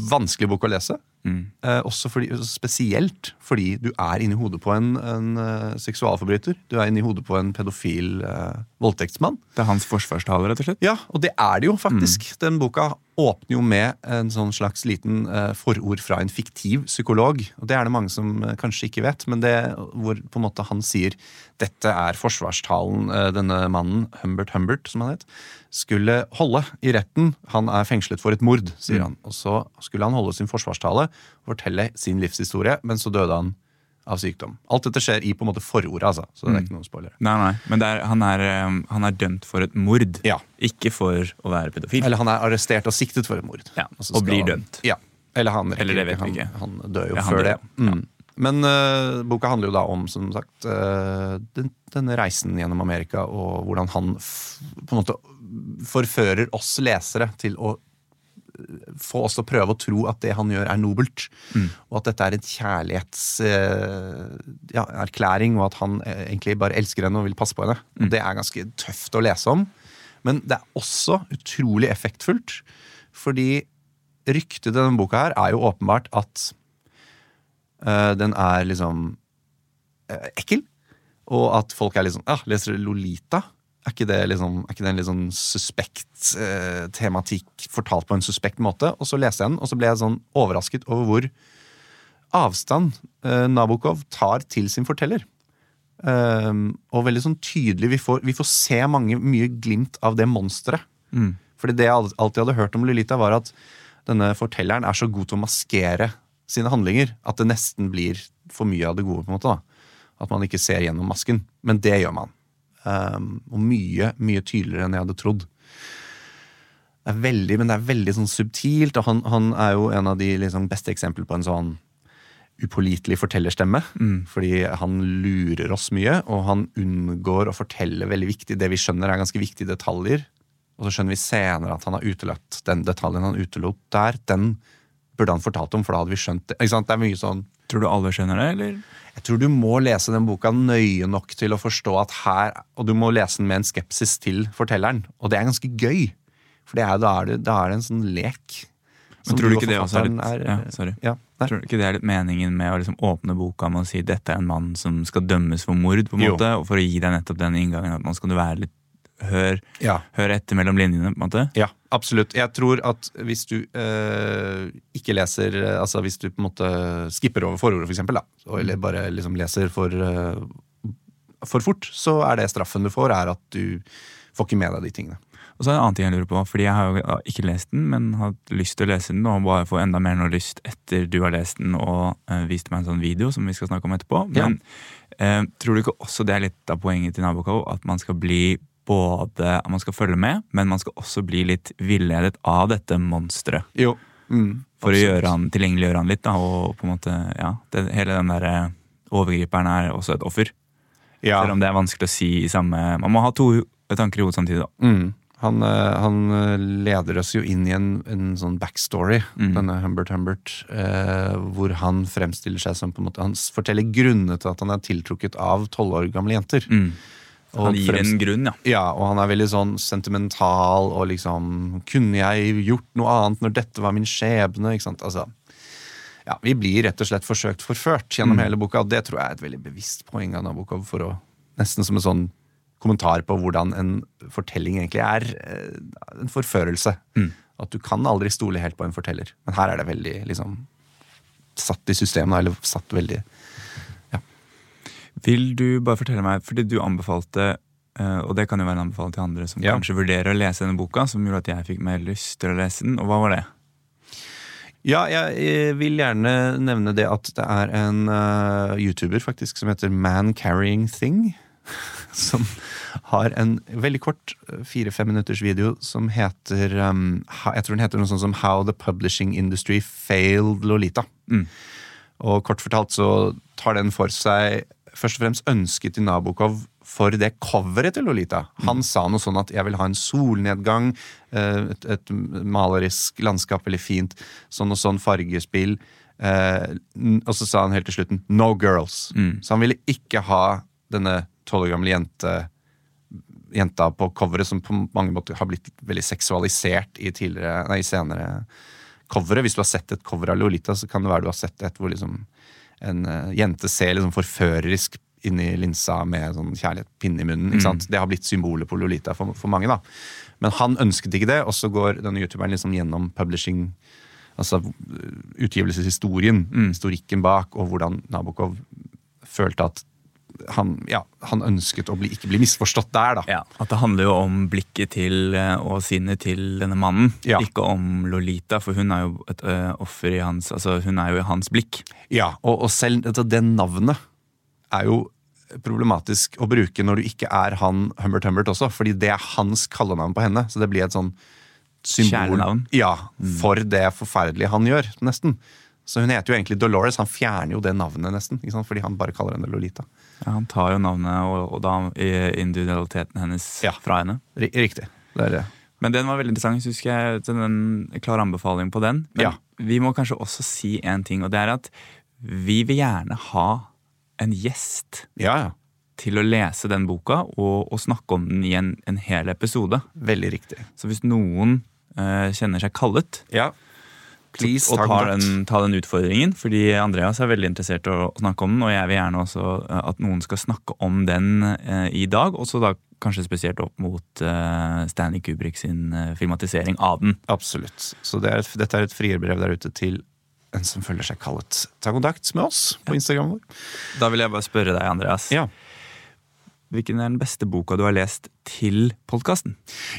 vanskelig bok å lese. Mm. Eh, også fordi, spesielt fordi du er inni hodet på en, en eh, seksualforbryter. Du er inni hodet på en pedofil uh, voldtektsmann. Det er hans forsvarstale, rett og slett. Ja, og det er det jo faktisk. Den boka åpner jo med en sånn slags liten eh, forord fra en fiktiv psykolog. Og det er det mange som eh, kanskje ikke vet, men det hvor på en måte han sier dette er forsvarstalen eh, denne mannen, Humbert Humbert, som han het, skulle holde i retten. Han er fengslet for et mord, sier han. Og så skulle han holde sin forsvarstale og fortelle sin livshistorie, men så døde han av sykdom. Alt dette skjer i på en måte forordet, altså. Så det er ikke noen spoiler. Nei, nei, Men er, han, er, um, han er dømt for et mord, Ja. ikke for å være pedofil. Eller han er arrestert og siktet for et mord. Ja, og skal blir han- dømt. Ja. Eller han rekker Eller det vet ikke. han. Han dør jo Ja, før dør, det. ja. Mm. Men uh, boka handler jo da om, som sagt, uh, den, denne reisen gjennom Amerika, og hvordan han på en måte forfører oss lesere til å få oss til å prøve å tro at det han gjør, er nobelt. Og at dette er en kjærlighetserklæring, ja, og at han eh, egentlig bare elsker henne og vil passe på henne. Og det er ganske tøft å lese om. Men det er også utrolig effektfullt, fordi ryktet til denne boka her er jo åpenbart at eh, den er liksom eh, ekkel. Og at folk er liksom ah, Leser du Lolita? Er ikke det, liksom, er ikke det en litt sånn suspekt eh, tematikk fortalt på en suspekt måte? Og så leste jeg den, og så ble jeg sånn overrasket over hvor avstand eh, Nabokov tar til sin forteller. Um, og veldig sånn tydelig. Vi får, vi får se mange, mye glimt av det monsteret. Mm. Fordi det jeg alltid hadde hørt om Lolita, var at denne fortelleren er så god til å maskere sine handlinger at det nesten blir for mye av det gode. på en måte da. At man ikke ser gjennom masken. Men det gjør man. Um, og mye, mye tydeligere enn jeg hadde trodd. Det er veldig, men det er veldig sånn subtilt, og han, han er jo en av de liksom, beste eksemplene på en sånn upålitelig fortellerstemme. Fordi han lurer oss mye, og han unngår å fortelle veldig viktig Det vi skjønner, er ganske viktige detaljer. Og så skjønner vi senere at han har utelatt den detaljen han utelot der. Den burde han fortalt om, for da hadde vi skjønt det. Ikke sant? Det er mye sånn Tror du alle skjønner det, eller? Jeg tror du må lese den boka nøye nok til å forstå at her Og du må lese den med en skepsis til fortelleren. Og det er ganske gøy. For det er, da, er det, da er det en sånn lek. Men tror du ikke det også er litt, litt ja, sorry. ja. Tror du ikke det er litt meningen med å liksom åpne boka med å si dette er en mann som skal dømmes for mord, på en Jo. måte, og for å gi deg nettopp den inngangen at nå skal du være litt Hør, Ja. hør etter mellom linjene, på en måte? Ja, absolutt. Jeg tror at hvis du øh, ikke leser eh, Altså hvis du på en måte skipper over forordet, for eksempel, da, eller bare liksom leser for, øh, for fort, så er det straffen du får, er at du får ikke med deg de tingene. Og så er det en annen ting jeg lurer på, fordi jeg har jo ikke lest den, men har hatt lyst til å lese den, og bare få enda mer noe lyst etter du har lest den og uh, viste meg en sånn video som vi skal snakke om etterpå. Ja. Men eh, tror du ikke også det er litt av poenget til Nabokov, at man skal bli både at man skal følge med, men man skal også bli litt villedet av dette monsteret. Jo, For å gjøre han, tilgjengeliggjøre han litt, da, og på en måte, ja, det, hele den der eh, overgriperen er også et offer. Ja. Selv om det er vanskelig å si i samme Man må ha to tanker i hodet samtidig, da. Mm. Han, eh, han eh, leder oss jo inn i en, en sånn backstory, Mm. denne Humbert Humbert, eh, hvor han fremstiller seg som på en måte Han forteller grunnene til at han er tiltrukket av tolv år gamle jenter. Mm. Han gir fremst- en grunn, ja. Ja, og han er veldig sånn sentimental og liksom Kunne jeg gjort noe annet når dette var min skjebne? Ikke sant? Altså, ja, vi blir rett og slett forsøkt forført gjennom Mm. hele boka, og det tror jeg er et veldig bevisst poeng av Nabokov, for å nesten som en sånn kommentar på hvordan en fortelling egentlig er. eh, En forførelse. Mm. At du kan aldri stole helt på en forteller. Men her er det veldig liksom satt i systemet, eller satt veldig Vil du bare fortelle meg, fordi du anbefalte eh, og det kan jo være en anbefaling til andre som Ja. kanskje vurderer å lese denne boka, som gjorde at jeg fikk mer lyst til å lese den. Og hva var det? Ja, jeg eh, vil gjerne nevne det at det er en uh, YouTuber faktisk som heter Man Carrying Thing. Som har en veldig kort fire-fem minutters video som heter um, Jeg tror den heter noe sånt som How the Publishing Industry Failed Lolita. Mm. Og kort fortalt så tar den for seg først og fremst ønsket til Nabokov for det coveret til Lolita. Han sa noe sånn at 'jeg vil ha en solnedgang', eh, et, et malerisk landskap, veldig fint, sånn og sånn fargespill. eh, Og så sa han helt til slutten 'no girls'. Så han ville ikke ha denne tolv år gamle jente jenta på coveret som på mange måter har blitt veldig seksualisert i nei, senere covere. Hvis du har sett et cover av Lolita, så kan det være du har sett et hvor liksom en eh, jente ser liksom forførerisk inn i linsa med sånn kjærlighet, pinne i munnen. ikke sant? Det har blitt symbolet på Lolita for, for mange. da. Men han ønsket ikke det, og så går denne youtuberen liksom gjennom publishing Altså utgivelseshistorien, utgivelseshistorien, historikken bak, og hvordan Nabokov følte at han, ja, han ønsket å bli, ikke bli misforstått der, da. At det handler jo om blikket til eh, og sinnet til denne mannen, Ja. ikke om Lolita, for hun er jo et ø, offer i hans Altså, hun er jo i hans blikk. Ja, og, og selv altså, det navnet er jo problematisk å bruke når du ikke er han Humbert Humbert også, fordi det er hans kallenavn på henne. Så det blir et sånn symbol Ja, for det forferdelige han gjør, nesten. Så hun heter jo egentlig Dolores. Han fjerner jo det navnet, nesten. Fordi han bare kaller henne Lolita. Ja, han tar jo navnet og, og da individualiteten hennes Ja. fra henne. Ri- Riktig. Det det. Men den var veldig interessant. så husker jeg en klar anbefaling på den. Men Ja. vi må kanskje også si en ting, og det er at vi vil gjerne ha en gjest Ja, ja. til å lese den boka og, og snakke om den i en, en hel episode. Veldig riktig. Så hvis noen eh, kjenner seg kallet, Ja. Please, ta den, ta den utfordringen, fordi Andreas er veldig interessert i å snakke om den, og jeg vil gjerne også eh, at noen skal snakke om den eh, i dag, også da kanskje spesielt opp mot eh, Stanley Kubrick sin eh, filmatisering av den. Absolutt. Så det er et, dette er et frierbrev der ute til en som føler seg kallet. Ta kontakt med oss på Instagram vår. Da vil jeg bare spørre deg, Andreas. Ja. Hvilken er den beste boka du har lest til podkasten?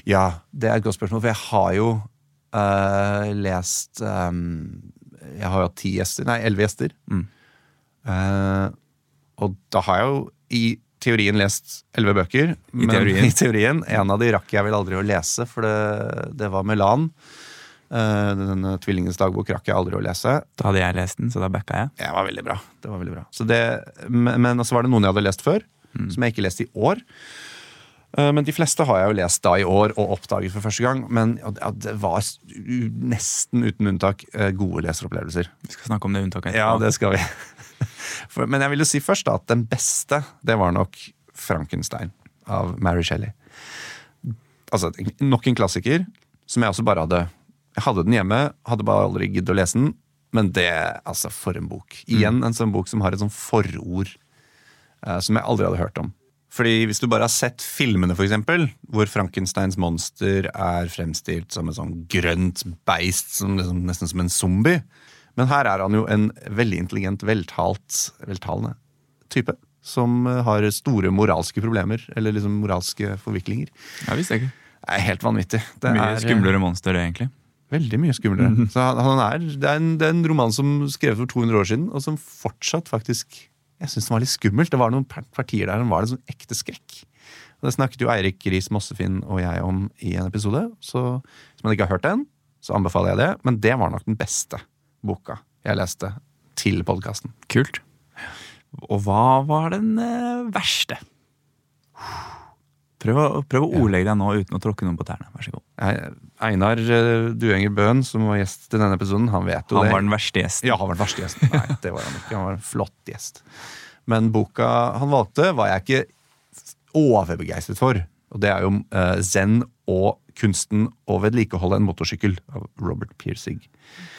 Ja, det er et godt spørsmål, for jeg har jo eh, lest um, Jeg har jo hatt ti gjester, nei, elleve gjester. Mm. Uh, og da har jeg jo i teorien lest elleve bøker. men teorien. i teorien, En av de rakk jeg vel aldri å lese, for det, det var Melan. Uh, denne Tvillingens dagbok rakk jeg aldri å lese. Da hadde jeg lest den, så da backa jeg. Det var veldig bra. Det var veldig bra. Så det, men men så var det noen jeg hadde lest før, som jeg ikke leste i år. Eh, Men de fleste har jeg jo lest da i år og oppdaget for første gang. Men ja, det- var nesten uten unntak eh, gode leseropplevelser. Vi skal snakke om det unntaket Ja, det skal vi. For, men jeg vil jo si først da at den beste, det var nok Frankenstein av Mary Shelley. Altså nok en klassiker som jeg også bare hadde Jeg hadde den hjemme, hadde bare aldri giddet å lese den. Men det, altså, for en bok. Igjen en sånn bok som har et sånn forord eh, som jeg aldri hadde hørt om. Fordi Hvis du bare har sett filmene, for eksempel, hvor Frankensteins monster er fremstilt som et sånn grønt beist, som liksom, nesten som en zombie Men her er han jo en veldig intelligent, veltalt, veltalende type. Som eh, har store moralske problemer, eller liksom moralske forviklinger. Ja, visste ikke. Det er helt vanvittig. Det Mye er, eh, skumlere monster, det, egentlig. Veldig mye skumlere. Så han, han er, det, er en, det er en roman som skrevet for 200 år siden, og som fortsatt faktisk Jeg syns den var litt skummelt. Det var noen partier der som var en sånn ekte skrekk. Og Det snakket jo Eirik Riis Mossefinn og jeg om i en episode. Så hvis man ikke har hørt den, så anbefaler jeg det. Men det var nok den beste boka jeg leste til podkasten. Kult. Og hva var den verste? verste? Prøv å, prøv å ordlegge deg nå uten å tråkke noen på tærne. Vær så god. Einar eh, Duenger Bøhn, som var gjest til denne episoden, han vet jo Han det. var den verste gjesten. Ja, han var den verste gjesten. Nei, det var han ikke. Han var en flott gjest. Men boka han valgte, var jeg ikke overbegeistret for. Og det er jo eh, Zen og kunsten å vedlikeholde en motorsykkel av Robert Piercing.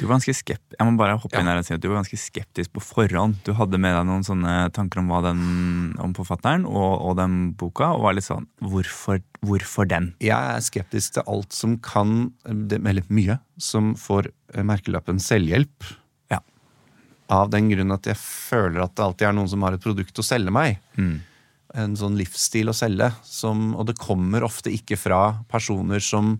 Du var ganske skept Jeg må bare hoppe Ja. inn her og si at du var ganske skeptisk på forhånd. Du hadde med deg noen sånne tanker om, den, om forfatteren og, og den boka, og var litt sånn Hvorfor, hvorfor den? Jeg er skeptisk til alt som kan, eller mye, som får eh, merkelappen selvhjelp. Ja. Av den grunn at jeg føler at det alltid er noen som har et produkt å selge meg. En sånn livsstil å selge. Som, og det kommer ofte ikke fra personer som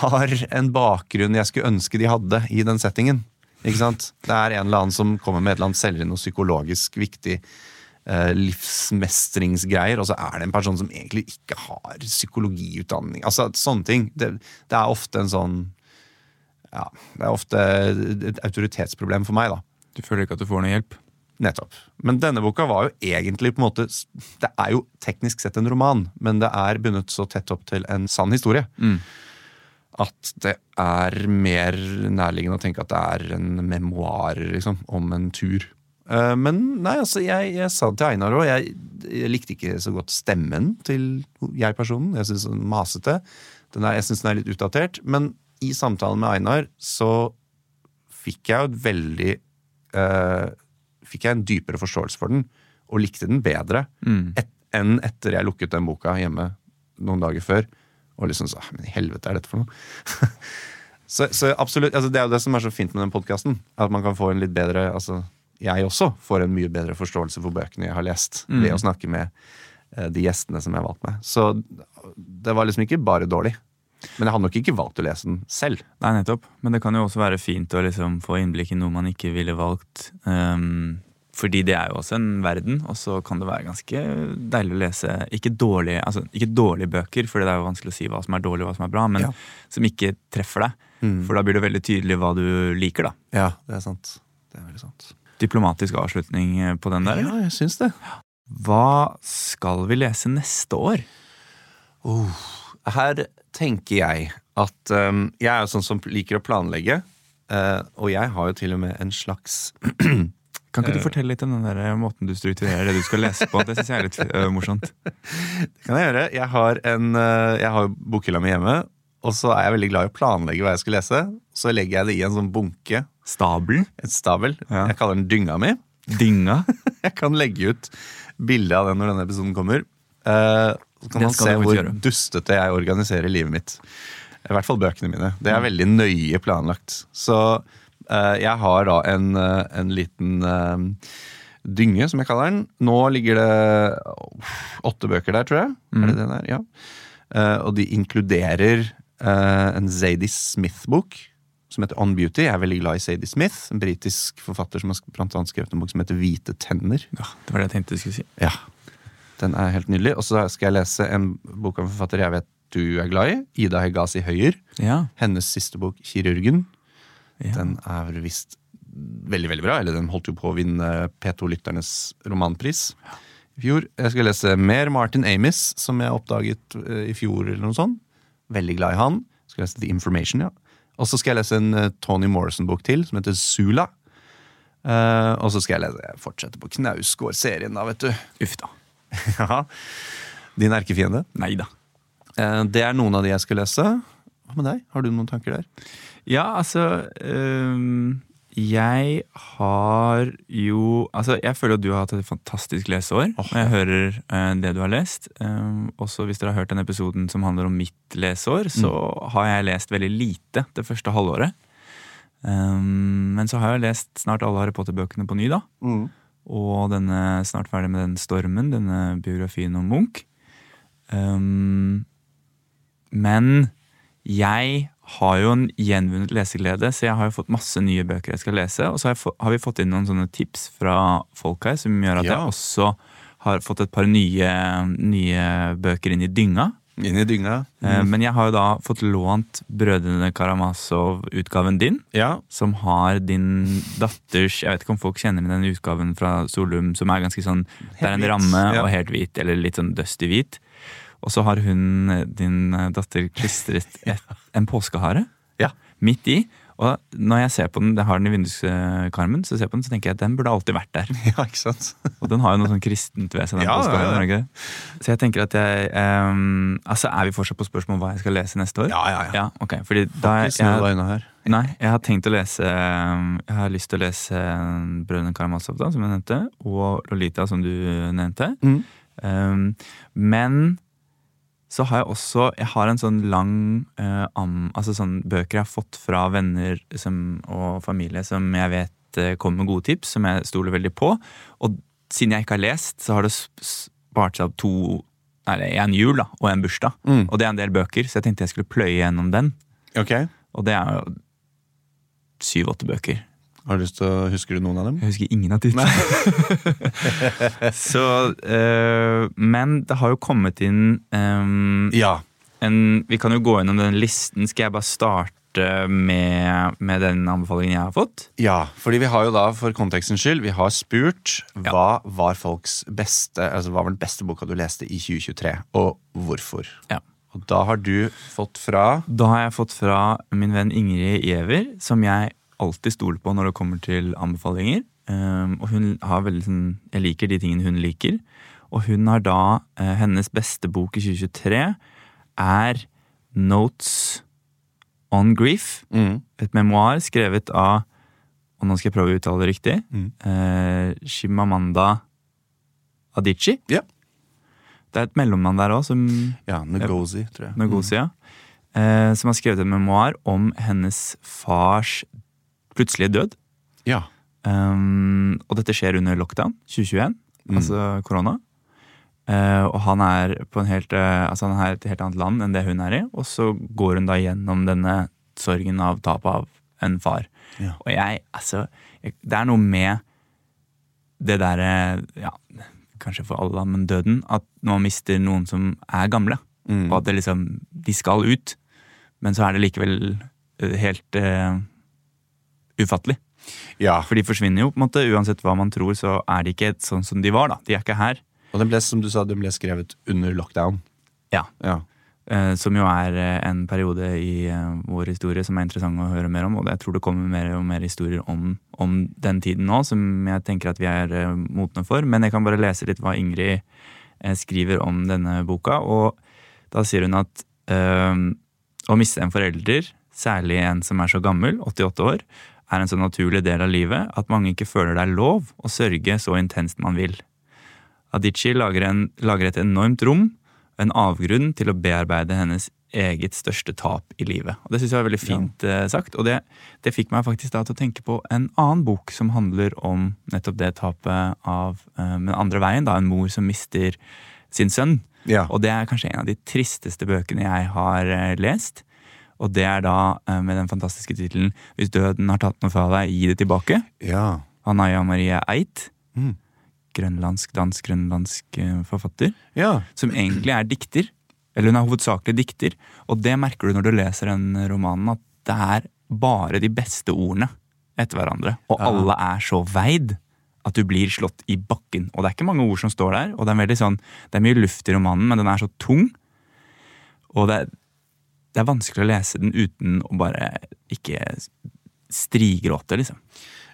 har en bakgrunn jeg skulle ønske de hadde i den settingen. Ikke sant? Det er en eller annen som kommer med et eller annet selger noe psykologisk viktig eh, livsmestringsgreier, og så er det en person som egentlig ikke har psykologiutdanning. Altså sånne ting. Det, det er ofte en sånn Ja, det er ofte et autoritetsproblem for meg, da. Du føler ikke at du får noe hjelp? Nettopp. Men denne boka var jo egentlig på en måte Det er jo teknisk sett en roman, men det er bundet så tett opp til en sann historie. At det er mer nærliggende å tenke at det er en memoar liksom, om en tur. Eh, Men nei, altså, jeg, jeg sa det til Einar òg. Jeg, jeg likte ikke så godt stemmen til jeg-personen. Jeg syns den masete. Den er, jeg syns den er litt utdatert. Men i samtalen med Einar så fikk jeg jo et veldig eh, Fikk jeg en dypere forståelse for den, og likte den bedre et, enn etter jeg lukket den boka hjemme noen dager før. Og liksom så Men i helvete er dette for noe? så, så absolutt, altså Det er jo det som er så fint med den podkasten. At man kan få en litt bedre altså Jeg også får en mye bedre forståelse for bøkene jeg har lest, ved å snakke med eh, de gjestene som jeg har valgt med. Så det var liksom ikke bare dårlig. Men jeg hadde nok ikke valgt å lese den selv. Nei, nettopp. Men det kan jo også være fint å liksom få innblikk i noe man ikke ville valgt. ehm, fordi det er jo også en verden, og så kan det være ganske deilig å lese ikke dårlige, altså, ikke dårlige bøker, for det er jo vanskelig å si hva som er dårlig og hva som er bra, men Ja. som ikke treffer deg. For da blir det veldig tydelig hva du liker, da. Ja, det er sant. Det er veldig sant. Diplomatisk avslutning eh, på den der. Ja, jeg syns det. Hva skal vi lese neste år? Her tenker jeg at um, Jeg er jo sånn som liker å planlegge. uh, og jeg har jo til og med en slags Kan ikke du fortelle litt om den der måten du strukturerer det du skal lese på? Det syns jeg er litt uh, morsomt. Det kan jeg gjøre. Jeg har, en, uh, jeg har bokhylla mi hjemme. Og så er jeg veldig glad i å planlegge hva jeg skal lese. Så legger jeg det i en sånn bunke, Stabel? et stabel. Ja. Jeg kaller den dynga mi. Dynga. Jeg kan legge ut bilde av den når denne episoden kommer. Uh, så kan man se hvor gjøre. dustete jeg organiserer livet mitt. I hvert fall bøkene mine. Det er Mm. veldig nøye planlagt. Så eh, jeg har da en, eh, en liten eh, dynge, som jeg kaller den. Nå ligger det åtte bøker der, tror jeg. Er Mm. det det der? Ja. Eh, og de inkluderer eh, en Zadie Smith-bok som heter On Beauty. Jeg er veldig glad i Sadie Smith, en britisk forfatter som har blant annet skrevet en bok som heter Hvite tenner. Ja, det var det jeg tenkte du skulle si. Ja, Den er helt nydelig. Og så skal jeg lese en bok av en forfatter jeg vet du er glad i. Ida Hegazi Høyer. Ja. Hennes siste bok, 'Kirurgen'. Ja. Den er visst veldig veldig bra. Eller den holdt jo på å vinne P2-lytternes romanpris i fjor. Jeg skal lese mer Martin Amis, som jeg oppdaget eh, i fjor. eller noe sånt. Veldig glad i han. Skal lese The Information, ja. Og så skal jeg lese en eh, Tony Morrison-bok til, som heter Sula. Uh, og så skal jeg lese, fortsette på Knausgård-serien, da, vet du. Uff da. Ja. Din erkefiende. Nei da. Uh, Det er noen av de jeg skal lese. Hva med deg? Har du noen tanker der? Ja, altså um, Jeg har jo Altså, jeg føler at du har hatt et fantastisk leseår. Oh. jeg hører uh, det du har lest. Um, også hvis dere har hørt den episoden som handler om mitt leseår, så har jeg lest veldig lite det første halvåret. Um, men så har jeg lest snart alle Harry Potter-bøkene på ny, da. Og denne snart ferdig med den Stormen, denne biografien om Munch. Men jeg har jo en gjenvunnet leseglede, så jeg har jo fått masse nye bøker jeg skal lese. Og så har, få, har vi fått inn noen sånne tips fra folk her, som gjør at Ja. jeg også har fått et par nye, nye bøker inn i dynga. Inn i dynga. Mm. Men jeg har jo da fått lånt Brødrene Karamazov-utgaven din. Ja. Som har din datters Jeg vet ikke om folk kjenner den utgaven fra Solum, som er ganske sånn Det er en hvit, ramme ja. og helt hvit, eller litt sånn dusty hvit. Og så har hun, eh, din eh, datter, klistret et, en påskehare Ja. midt i. Og når jeg ser på den, jeg har den i vinduskarmen, så ser jeg på den, så tenker jeg at den burde alltid vært der. ja, ikke sant? Og den har jo noe sånn kristent ved seg. den Ja, påskeharen, ja, ja. Så jeg tenker at jeg um, Altså, Er vi fortsatt på spørsmål om hva jeg skal lese neste år? Ja, ja, ja. ja ok, fordi da jeg, unna. Nei, jeg har tenkt å lese Jeg har lyst til å lese Brødrene Karamazov, da, som jeg nevnte, og Lolita, som du nevnte. Mm. Um, men så har jeg også Jeg har en sånn lang eh, am, Altså sånn bøker jeg har fått fra venner som, og familie som jeg vet eh, kommer med gode tips, som jeg stoler veldig på. Og siden jeg ikke har lest, så har det spart seg opp to Nei, en jul da, og en bursdag. Mm. Og det er en del bøker, så jeg tenkte jeg skulle pløye gjennom den. Okay. Og det er jo syv-åtte bøker. Har du lyst til å Husker du noen av dem? Jeg husker ingen av titlene. så eh, Men det har jo kommet inn ehm, Ja. en Vi kan jo gå gjennom den listen. Skal jeg bare starte med, med den anbefalingen jeg har fått? Ja, fordi vi har jo da, for kontekstens skyld, vi har spurt hva var folks beste, altså hva var den beste boka du leste i 2023, og hvorfor. Ja. Og da har du fått fra Da har jeg fått fra min venn Ingrid Giæver, som jeg alltid stoler på når det kommer til anbefalinger. Um, og hun har veldig sånn Jeg liker de tingene hun liker. Og hun har da eh, Hennes beste bok i 2023 er Notes on Grief. mm. Et memoar skrevet av Og nå skal jeg prøve å uttale det riktig. Mm. Eh, Shimamanda Adichie. Yeah. Det er et mellommann der òg, som Ja, Ngozi, tror jeg. Nogosia, eh, som har skrevet en memoar om hennes fars plutselige død. Ja. Um, og dette skjer under lockdown 2021, Mm. altså korona. Uh, og han er på en helt, uh, altså han er et helt annet land enn det hun er i. Og så går hun da gjennom denne sorgen av tapet av en far. Ja. Og jeg, altså jeg, Det er noe med det derre Ja, kanskje for alle, men døden. At man mister noen som er gamle. Mm. Og at det liksom De skal ut, men så er det likevel eh, helt eh, ufattelig. ja. For de forsvinner jo, på en måte. Uansett hva man tror, så er de ikke sånn som de var. da. De er ikke her. Og den ble, som du sa, den ble skrevet under lockdown. Ja. Ja. Eh, som jo er eh, en periode i eh, vår historie som er interessant å høre mer om. Og jeg tror det kommer mer og mer historier om, om den tiden nå, som jeg tenker at vi er eh, modne for. Men jeg kan bare lese litt hva Ingrid eh, skriver om denne boka. Og da sier hun at eh, å miste en forelder, særlig en som er så gammel, 88 år, er en så naturlig del av livet at mange ikke føler det er lov å sørge så intenst man vil. Adichie lager, en, lager et enormt rom, en avgrunn til å bearbeide hennes eget største tap i livet. Og Det syns jeg var veldig fint ja. sagt, og det, det fikk meg faktisk da til å tenke på en annen bok som handler om nettopp det tapet av den Men andre veien, da, en mor som mister sin sønn. Ja. Og det er kanskje en av de tristeste bøkene jeg har eh, lest. Og det er da eh, med den fantastiske tittelen 'Hvis døden har tatt noe fra deg, gi det tilbake'. ja. Anaya Marie Eit. Mm. Grønlandsk, dansk-grønlandsk eh, forfatter ja. som egentlig er dikter. Eller hun er hovedsakelig dikter. Og det merker du når du leser den romanen, at det er bare de beste ordene etter hverandre. Og Ja. alle er så veid at du blir slått i bakken. Og det er ikke mange ord som står der, og det er, sånn, det er mye luft i romanen, men den er så tung. Og det er, det er vanskelig å lese den uten å bare ikke strigråte, liksom.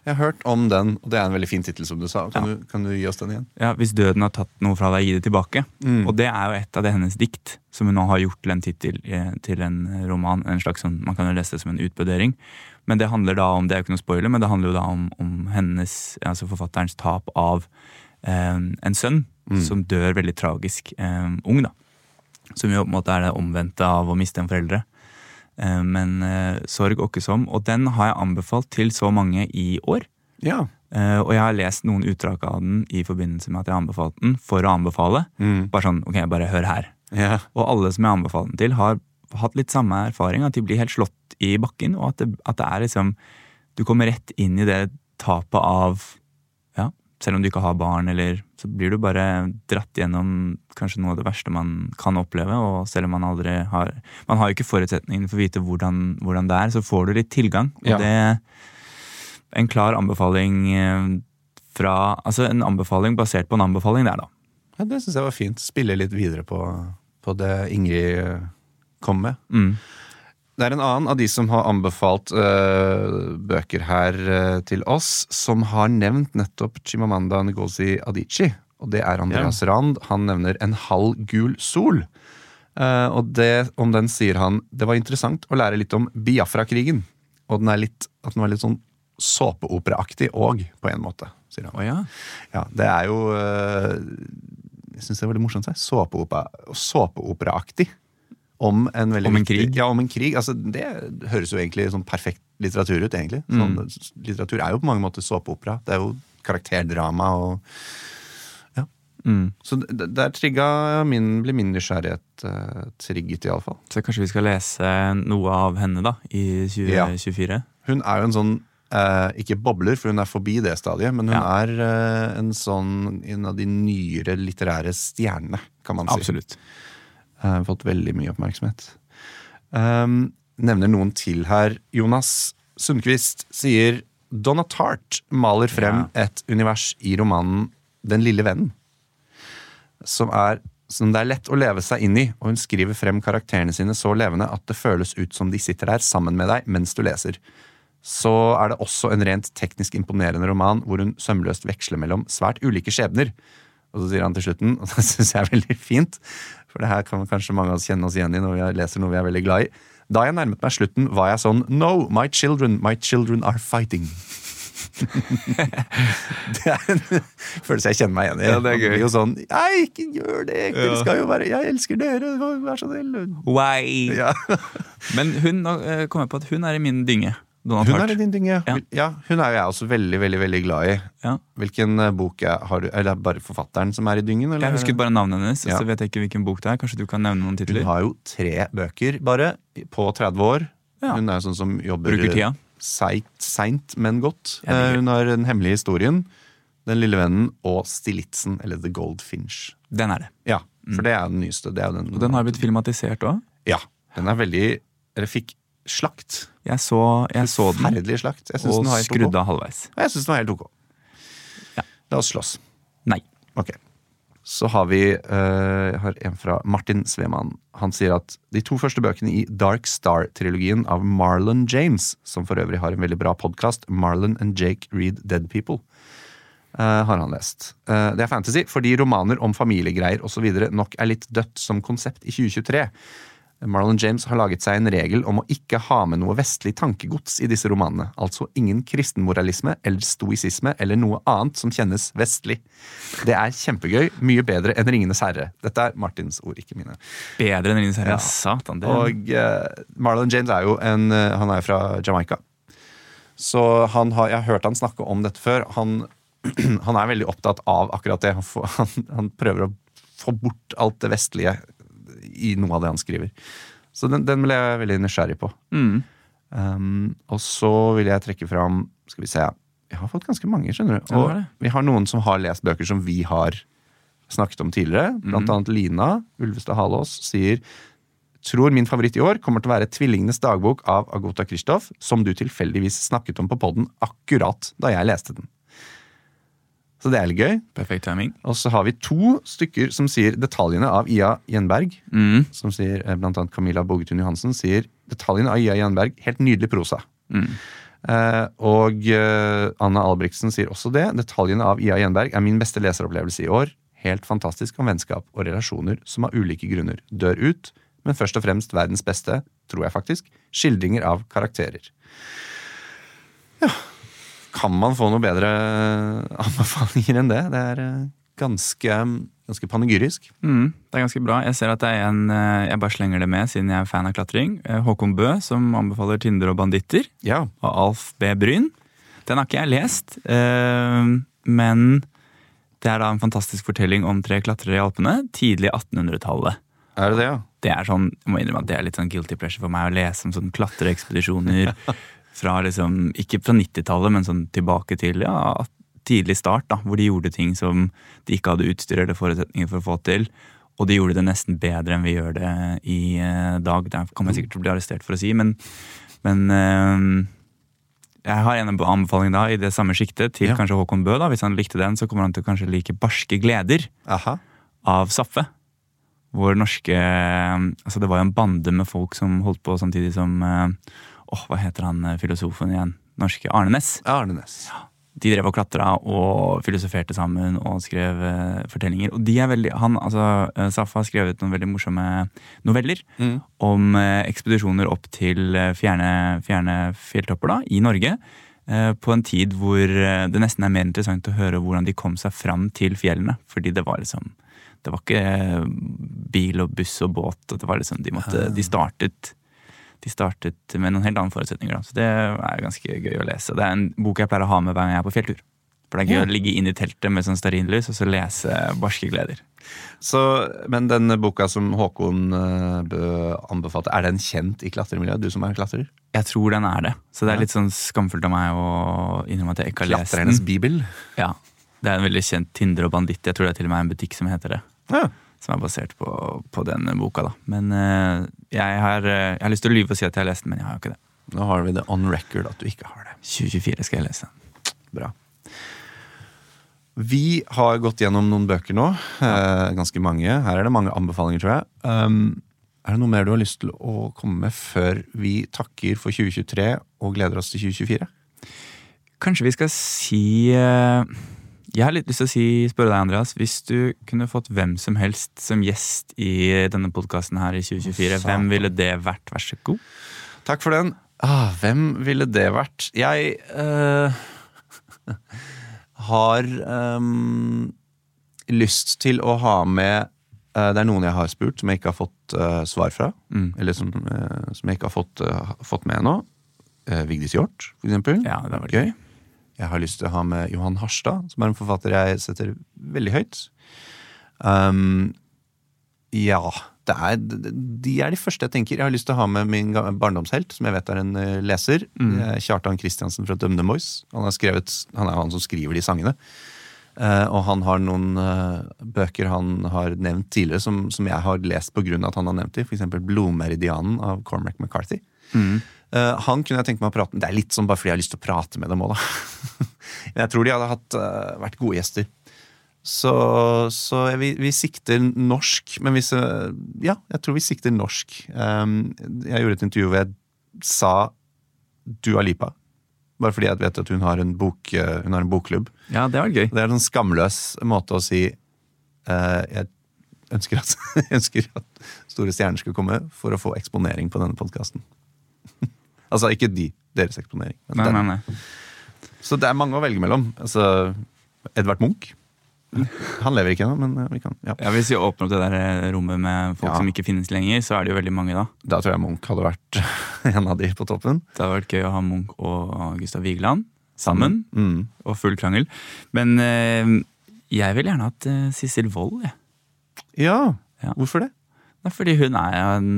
Jeg har hørt om den, og det er en veldig fin tittel, som du sa. Kan, Ja. du, kan du gi oss den igjen? Ja, Hvis døden har tatt noe fra deg, gi det tilbake. Mm. Og det er jo et av det hennes dikt, som hun nå har gjort til en tittel eh, til en roman. en slags sånn, Man kan jo lese det som en utbrodering. Men det handler da om, det er jo ikke noe spoiler, men det handler jo da om, om hennes, altså forfatterens tap av eh, en sønn som dør veldig tragisk eh, ung. da. Som jo på en måte er det omvendte av å miste en foreldre. Eh, men eh, sorg Åkkesom. Og den har jeg anbefalt til så mange i år. Ja. Uh, og jeg har lest noen utdrag av den i forbindelse med at jeg har anbefalt den for å anbefale. Mm. Bare sånn, ok, bare hør her. ja. Og alle som jeg har anbefalt den til, har hatt litt samme erfaring. At de blir helt slått i bakken, og at det, at det er liksom Du kommer rett inn i det tapet av selv om du ikke har barn, eller så blir du bare dratt gjennom kanskje noe av det verste man kan oppleve. Og selv om man aldri har Man har jo ikke forutsetningene for å vite hvordan, hvordan det er, så får du litt tilgang. Og Ja. det En klar anbefaling eh, fra Altså en anbefaling basert på en anbefaling der, da. Ja, det syns jeg var fint. Spille litt videre på, på det Ingrid kom med. Mm. Det er en annen av de som har anbefalt uh, bøker her uh, til oss, som har nevnt nettopp Chimamanda Ngozi Adichie. Og det er Andreas Rand. Han nevner En halv gul sol. Uh, og det, om den sier han det var interessant å lære litt om Biafra-krigen. Og den er litt, at den var litt sånn såpeoperaaktig òg, på en måte, sier han. Oh, ja. Ja, det er jo Jeg syns det er veldig morsomt å si. Om en Om en viktig- krig? Ja, om en krig. Altså, det høres jo egentlig sånn perfekt litteratur ut, egentlig. Sånn, Litteratur er jo på mange måter såpeopera. Det er jo karakterdrama og Ja. Mm. Så der trigga min, ble min nysgjerrighet uh, trigget, iallfall. Så kanskje vi skal lese noe av henne, da, i Ja. 2024? Hun er jo en sånn Uh, ikke bobler, for hun er forbi det stadiet, men hun Ja. er uh, en sånn en av de nyere litterære stjernene, kan man si. Absolutt. Uh, fått veldig mye oppmerksomhet. Um, nevner noen til her. Jonas Sundquist sier Donna Tart maler frem et univers i romanen Den lille vennen. Som, er, som det er lett å leve seg inn i, og hun skriver frem karakterene sine så levende at det føles ut som de sitter der sammen med deg mens du leser. Så er det også en rent teknisk imponerende roman hvor hun sømløst veksler mellom svært ulike skjebner. Og så sier han til slutten, og det syns jeg er veldig fint, for det her kan kanskje mange av oss kjenne oss igjen i når vi leser noe vi er veldig glad i. Da jeg nærmet meg slutten, var jeg sånn No, my children, my children are fighting. det er en følelse jeg kjenner meg igjen i. Ja, det er gøy. jo sånn Nei, ikke gjør det! Dere skal jo være Jeg elsker dere! Vær så snill! Why? Ja. Men hun eh, kom jeg på at hun er i min dynge. Donald Hun Hart. er din dynge. Ja. Ja. hun er jo jeg også veldig veldig, veldig glad i. Ja. Hvilken eh, bok jeg har du Eller er det bare forfatteren som er i dyngen? Eller? Jeg husket bare navnet hennes, Ja. så vet jeg ikke hvilken bok det er. Kanskje du kan nevne noen titler? Hun har jo tre bøker bare på 30 år. Ja. Hun er jo sånn som jobber Bruker tida. seint, men godt. Eh. Hun har Den hemmelige historien, Den lille vennen og Stilitzen, eller The Goldfinch. Den er det. Ja, for det er den nyeste. Det er den, Mm. Og den har blitt filmatisert òg. Ja. Den er veldig Eller fikk slakt. Jeg så, jeg så den Forferdelig slakt. Jeg og den var helt skrudde ok. av halvveis. Jeg syns den var helt ok. Ja. La oss slåss. Nei. Ok. Så har vi Jeg har en fra Martin Svemann. Han sier at de to første bøkene i Dark Star-trilogien av Marlon James, som for øvrig har en veldig bra podkast, Marlon and Jake Read Dead People, eh, har han lest. Uh, det er fantasy fordi romaner om familiegreier osv. nok er litt dødt som konsept i 2023. Marlon James har laget seg en regel om å ikke ha med noe vestlig tankegods i disse romanene. Altså ingen kristenmoralisme eller stoisisme eller noe annet som kjennes vestlig. Det er kjempegøy. Mye bedre enn Ringenes herre. Dette er Martins ord, ikke mine. Bedre enn Ringenes herre. Ja. Satan. Det Og uh, Marlon James er jo en uh, Han er fra Jamaica. Så han har, jeg har hørt han snakke om dette før. Han, han er veldig opptatt av akkurat det. Han, får, han, han prøver å få bort alt det vestlige i noe av det han skriver. Så den, den ble jeg veldig nysgjerrig på. mm. Um, og så vil jeg trekke fram Skal vi se Jeg har fått ganske mange, skjønner du. Og vi har noen som har lest bøker som vi har snakket om tidligere. Blant Blant annet Lina Ulvestad Halås sier Tror min favoritt i år kommer til å være Tvillingenes dagbok av Agota Kristoff, som du tilfeldigvis snakket om på podden akkurat da jeg leste den. Så det er litt gøy. Perfekt timing. Og så har vi to stykker som sier detaljene av Ia Gjenberg Mm. som sier, eh, blant annet Camilla Bogetun Johansen, sier detaljene av Ia Gjenberg, helt nydelig prosa. Mm. Eh, og eh, Anna Albrigtsen sier også det. Detaljene av Ia Gjenberg er min beste leseropplevelse i år. Helt fantastisk om vennskap og relasjoner som av ulike grunner dør ut, men først og fremst verdens beste, tror jeg faktisk, skildringer av karakterer. Ja Kan man få noe bedre anbefalinger enn det? Det er eh, ganske, ganske panegyrisk. Mm, det er ganske bra. Jeg ser at det er en eh, Jeg bare slenger det med siden jeg er fan av klatring. Eh, Håkon Bø, som anbefaler 'Tinder og banditter'. Ja, Og Alf B. Bryn. Den har ikke jeg lest, eh, men det er da en fantastisk fortelling om tre klatrere i Alpene. Tidlig 1800-tallet. er det det, ja? Det er sånn, jeg må innrømme at det er litt sånn guilty pleasure for meg å lese om sånne klatreekspedisjoner fra liksom, ikke fra 90-tallet, men sånn tilbake til ja, tidlig start, da, hvor de gjorde ting som de ikke hadde utstyr eller forutsetninger for å få til. Og de gjorde det nesten bedre enn vi gjør det i eh, dag. Det kan man sikkert bli arrestert for å si, men, men eh, jeg har en anbefaling da i det samme sjiktet til Ja. kanskje Håkon Bø. da, Hvis han likte den, så kommer han til å kanskje like Barske gleder Aha. av Saffe. Hvor norske Altså, det var jo en bande med folk som holdt på samtidig som eh, Åh, hva heter han eh, filosofen igjen? Norske Arne Næss. Arne Næss. De drev og klatra og filosoferte sammen og skrev uh, fortellinger. Og de er veldig Han, altså, eh, Saffe har skrevet noen veldig morsomme noveller Mm. om uh, ekspedisjoner opp til fjerne, fjerne fjelltopper da, i Norge. Uh, På en tid hvor det nesten er mer interessant å høre hvordan de kom seg fram til fjellene. Fordi det var liksom Det var ikke bil og buss og båt. Det var liksom, de, måtte, de startet de startet med noen helt andre forutsetninger. Da. Så det er ganske gøy å lese. Det er en bok jeg pleier å ha med hver gang jeg er på fjelltur. For det er gøy Ja. å ligge inne i teltet med sånn stearinlys og så lese barske gleder. Så, men den boka som Håkon eh, Bø anbefalte, er den kjent i klatremiljøet? Du som er klatrer? Jeg tror den er det. Så det er litt sånn skamfullt av meg å innrømme at jeg ikke har lest den. Klatrernes bibel? Ja, Det er en veldig kjent Tinder og banditt. Jeg tror det er til og med en butikk som heter det. Ja. Som er basert på, på den boka. da. Men uh, jeg, har, eh, jeg har lyst til å lyve og si at jeg har lest den, men jeg har jo ikke det. Nå har vi det on record at du ikke har det. 2024 skal jeg lese. Bra. Vi har gått gjennom noen bøker nå. Eh, ganske mange. Her er det mange anbefalinger, tror jeg. Um, er det noe mer du har lyst til å komme med før vi takker for 2023 og gleder oss til 2024? Kanskje vi skal si eh, Jeg har litt lyst til å si, spørre deg, Andreas. Hvis du kunne fått hvem som helst som gjest i denne podkasten her i 2024, Satan. hvem ville det vært? Vær så god. Takk for den. Ah, hvem ville det vært? Jeg uh, har um, lyst til å ha med uh, Det er noen jeg har spurt, som jeg ikke har fått uh, svar fra. Mm. Eller som, som jeg ikke har fått, fått med ennå. Vigdis Hjorth, for eksempel. Ja, det var Gøy. gøy. Jeg har lyst til å ha med Johan Harstad, som er en forfatter jeg setter veldig høyt. Um, ja det er, De er de første jeg tenker. Jeg har lyst til å ha med min barndomshelt, som jeg vet er en eh, leser. Mm. Kjartan Kristiansen fra DumDum Boys. Han, har skrevet, han er han som skriver de sangene. Uh, og han har noen uh, bøker han har nevnt tidligere, som, som jeg har lest pga. at han har nevnt dem. F.eks. 'Blodmeridianen' av Cormac McCarthy. Eh, han kunne jeg tenke meg å prate med. Det er litt sånn bare fordi jeg har lyst til å prate med dem òg, da. Men jeg tror de hadde hatt, uh, vært gode gjester. Så, så vi, vi sikter norsk, men hvis eh, Ja, jeg tror vi sikter norsk. Um, jeg gjorde et intervju hvor jeg sa Dua Lipa. Bare fordi jeg vet at hun har en, bok, hun har en bokklubb. Ja, det var gøy. Det er en sånn skamløs måte å si Jeg ønsker at, ønsker at store stjerner skal komme for å få eksponering på denne podkasten. altså ikke de, deres eksponering. Nei, nei, nei. Så det er mange å velge mellom. Altså, Edvard Munch. Han lever ikke ennå, men eh, vi kan ja. Ja, Hvis vi åpner opp det der eh, rommet med folk Ja. som ikke finnes lenger, så er det jo veldig mange da. Da tror jeg Munch hadde vært en av de på toppen. Det hadde vært gøy å ha Munch og Gustav Vigeland sammen, Mm. og full krangel. Men eh, jeg vil gjerne hatt eh, Sissel Wold, jeg. Ja. Ja. hvorfor det? Er fordi hun er en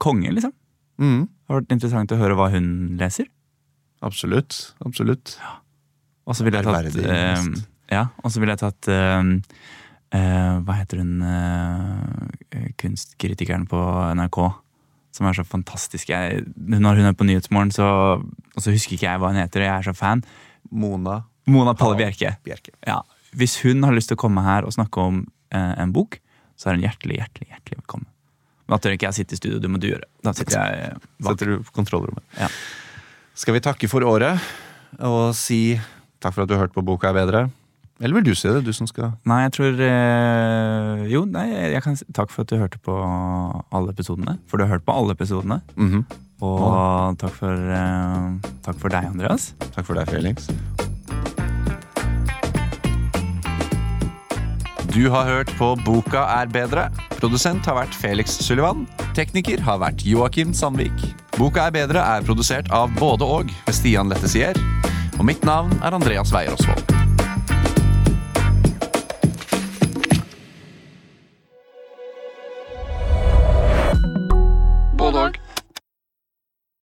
konge, liksom. Mm. Det har vært interessant å høre hva hun leser. Absolutt. Absolutt. Og så ville jeg tatt eh. Ja, og så ville jeg tatt eh, eh, Hva heter hun eh, kunstkritikeren på NRK? Som er så fantastisk. Jeg, når hun er på Nyhetsmorgen, så, og så husker ikke jeg hva hun heter, og jeg er så fan. Mona Mona Palle Bjerke. Bjerke. Ja. Hvis hun har lyst til å komme her og snakke om eh, en bok, så er hun hjertelig, hjertelig, hjertelig velkommen. Da tør ikke jeg sitte i studio, det må du gjøre. Da sitter jeg bak. Setter du på kontrollrommet. Ja. Skal vi takke for året og si takk for at du har hørt på Boka er bedre? Eller vil du si det? Du som skal Nei, jeg tror øh, Jo, nei, jeg kan si takk for at du hørte på alle episodene. For du har hørt på alle episodene. Mhm. Og takk for, eh, takk for deg, Andreas. Takk for deg, Felix. Du har hørt på Boka er bedre. Produsent har vært Felix Sullivan. Tekniker har vært Joakim Sandvik. Boka er bedre er produsert av Både og med Stian Lettesier. Og mitt navn er Andreas Weier Osvold. Både og.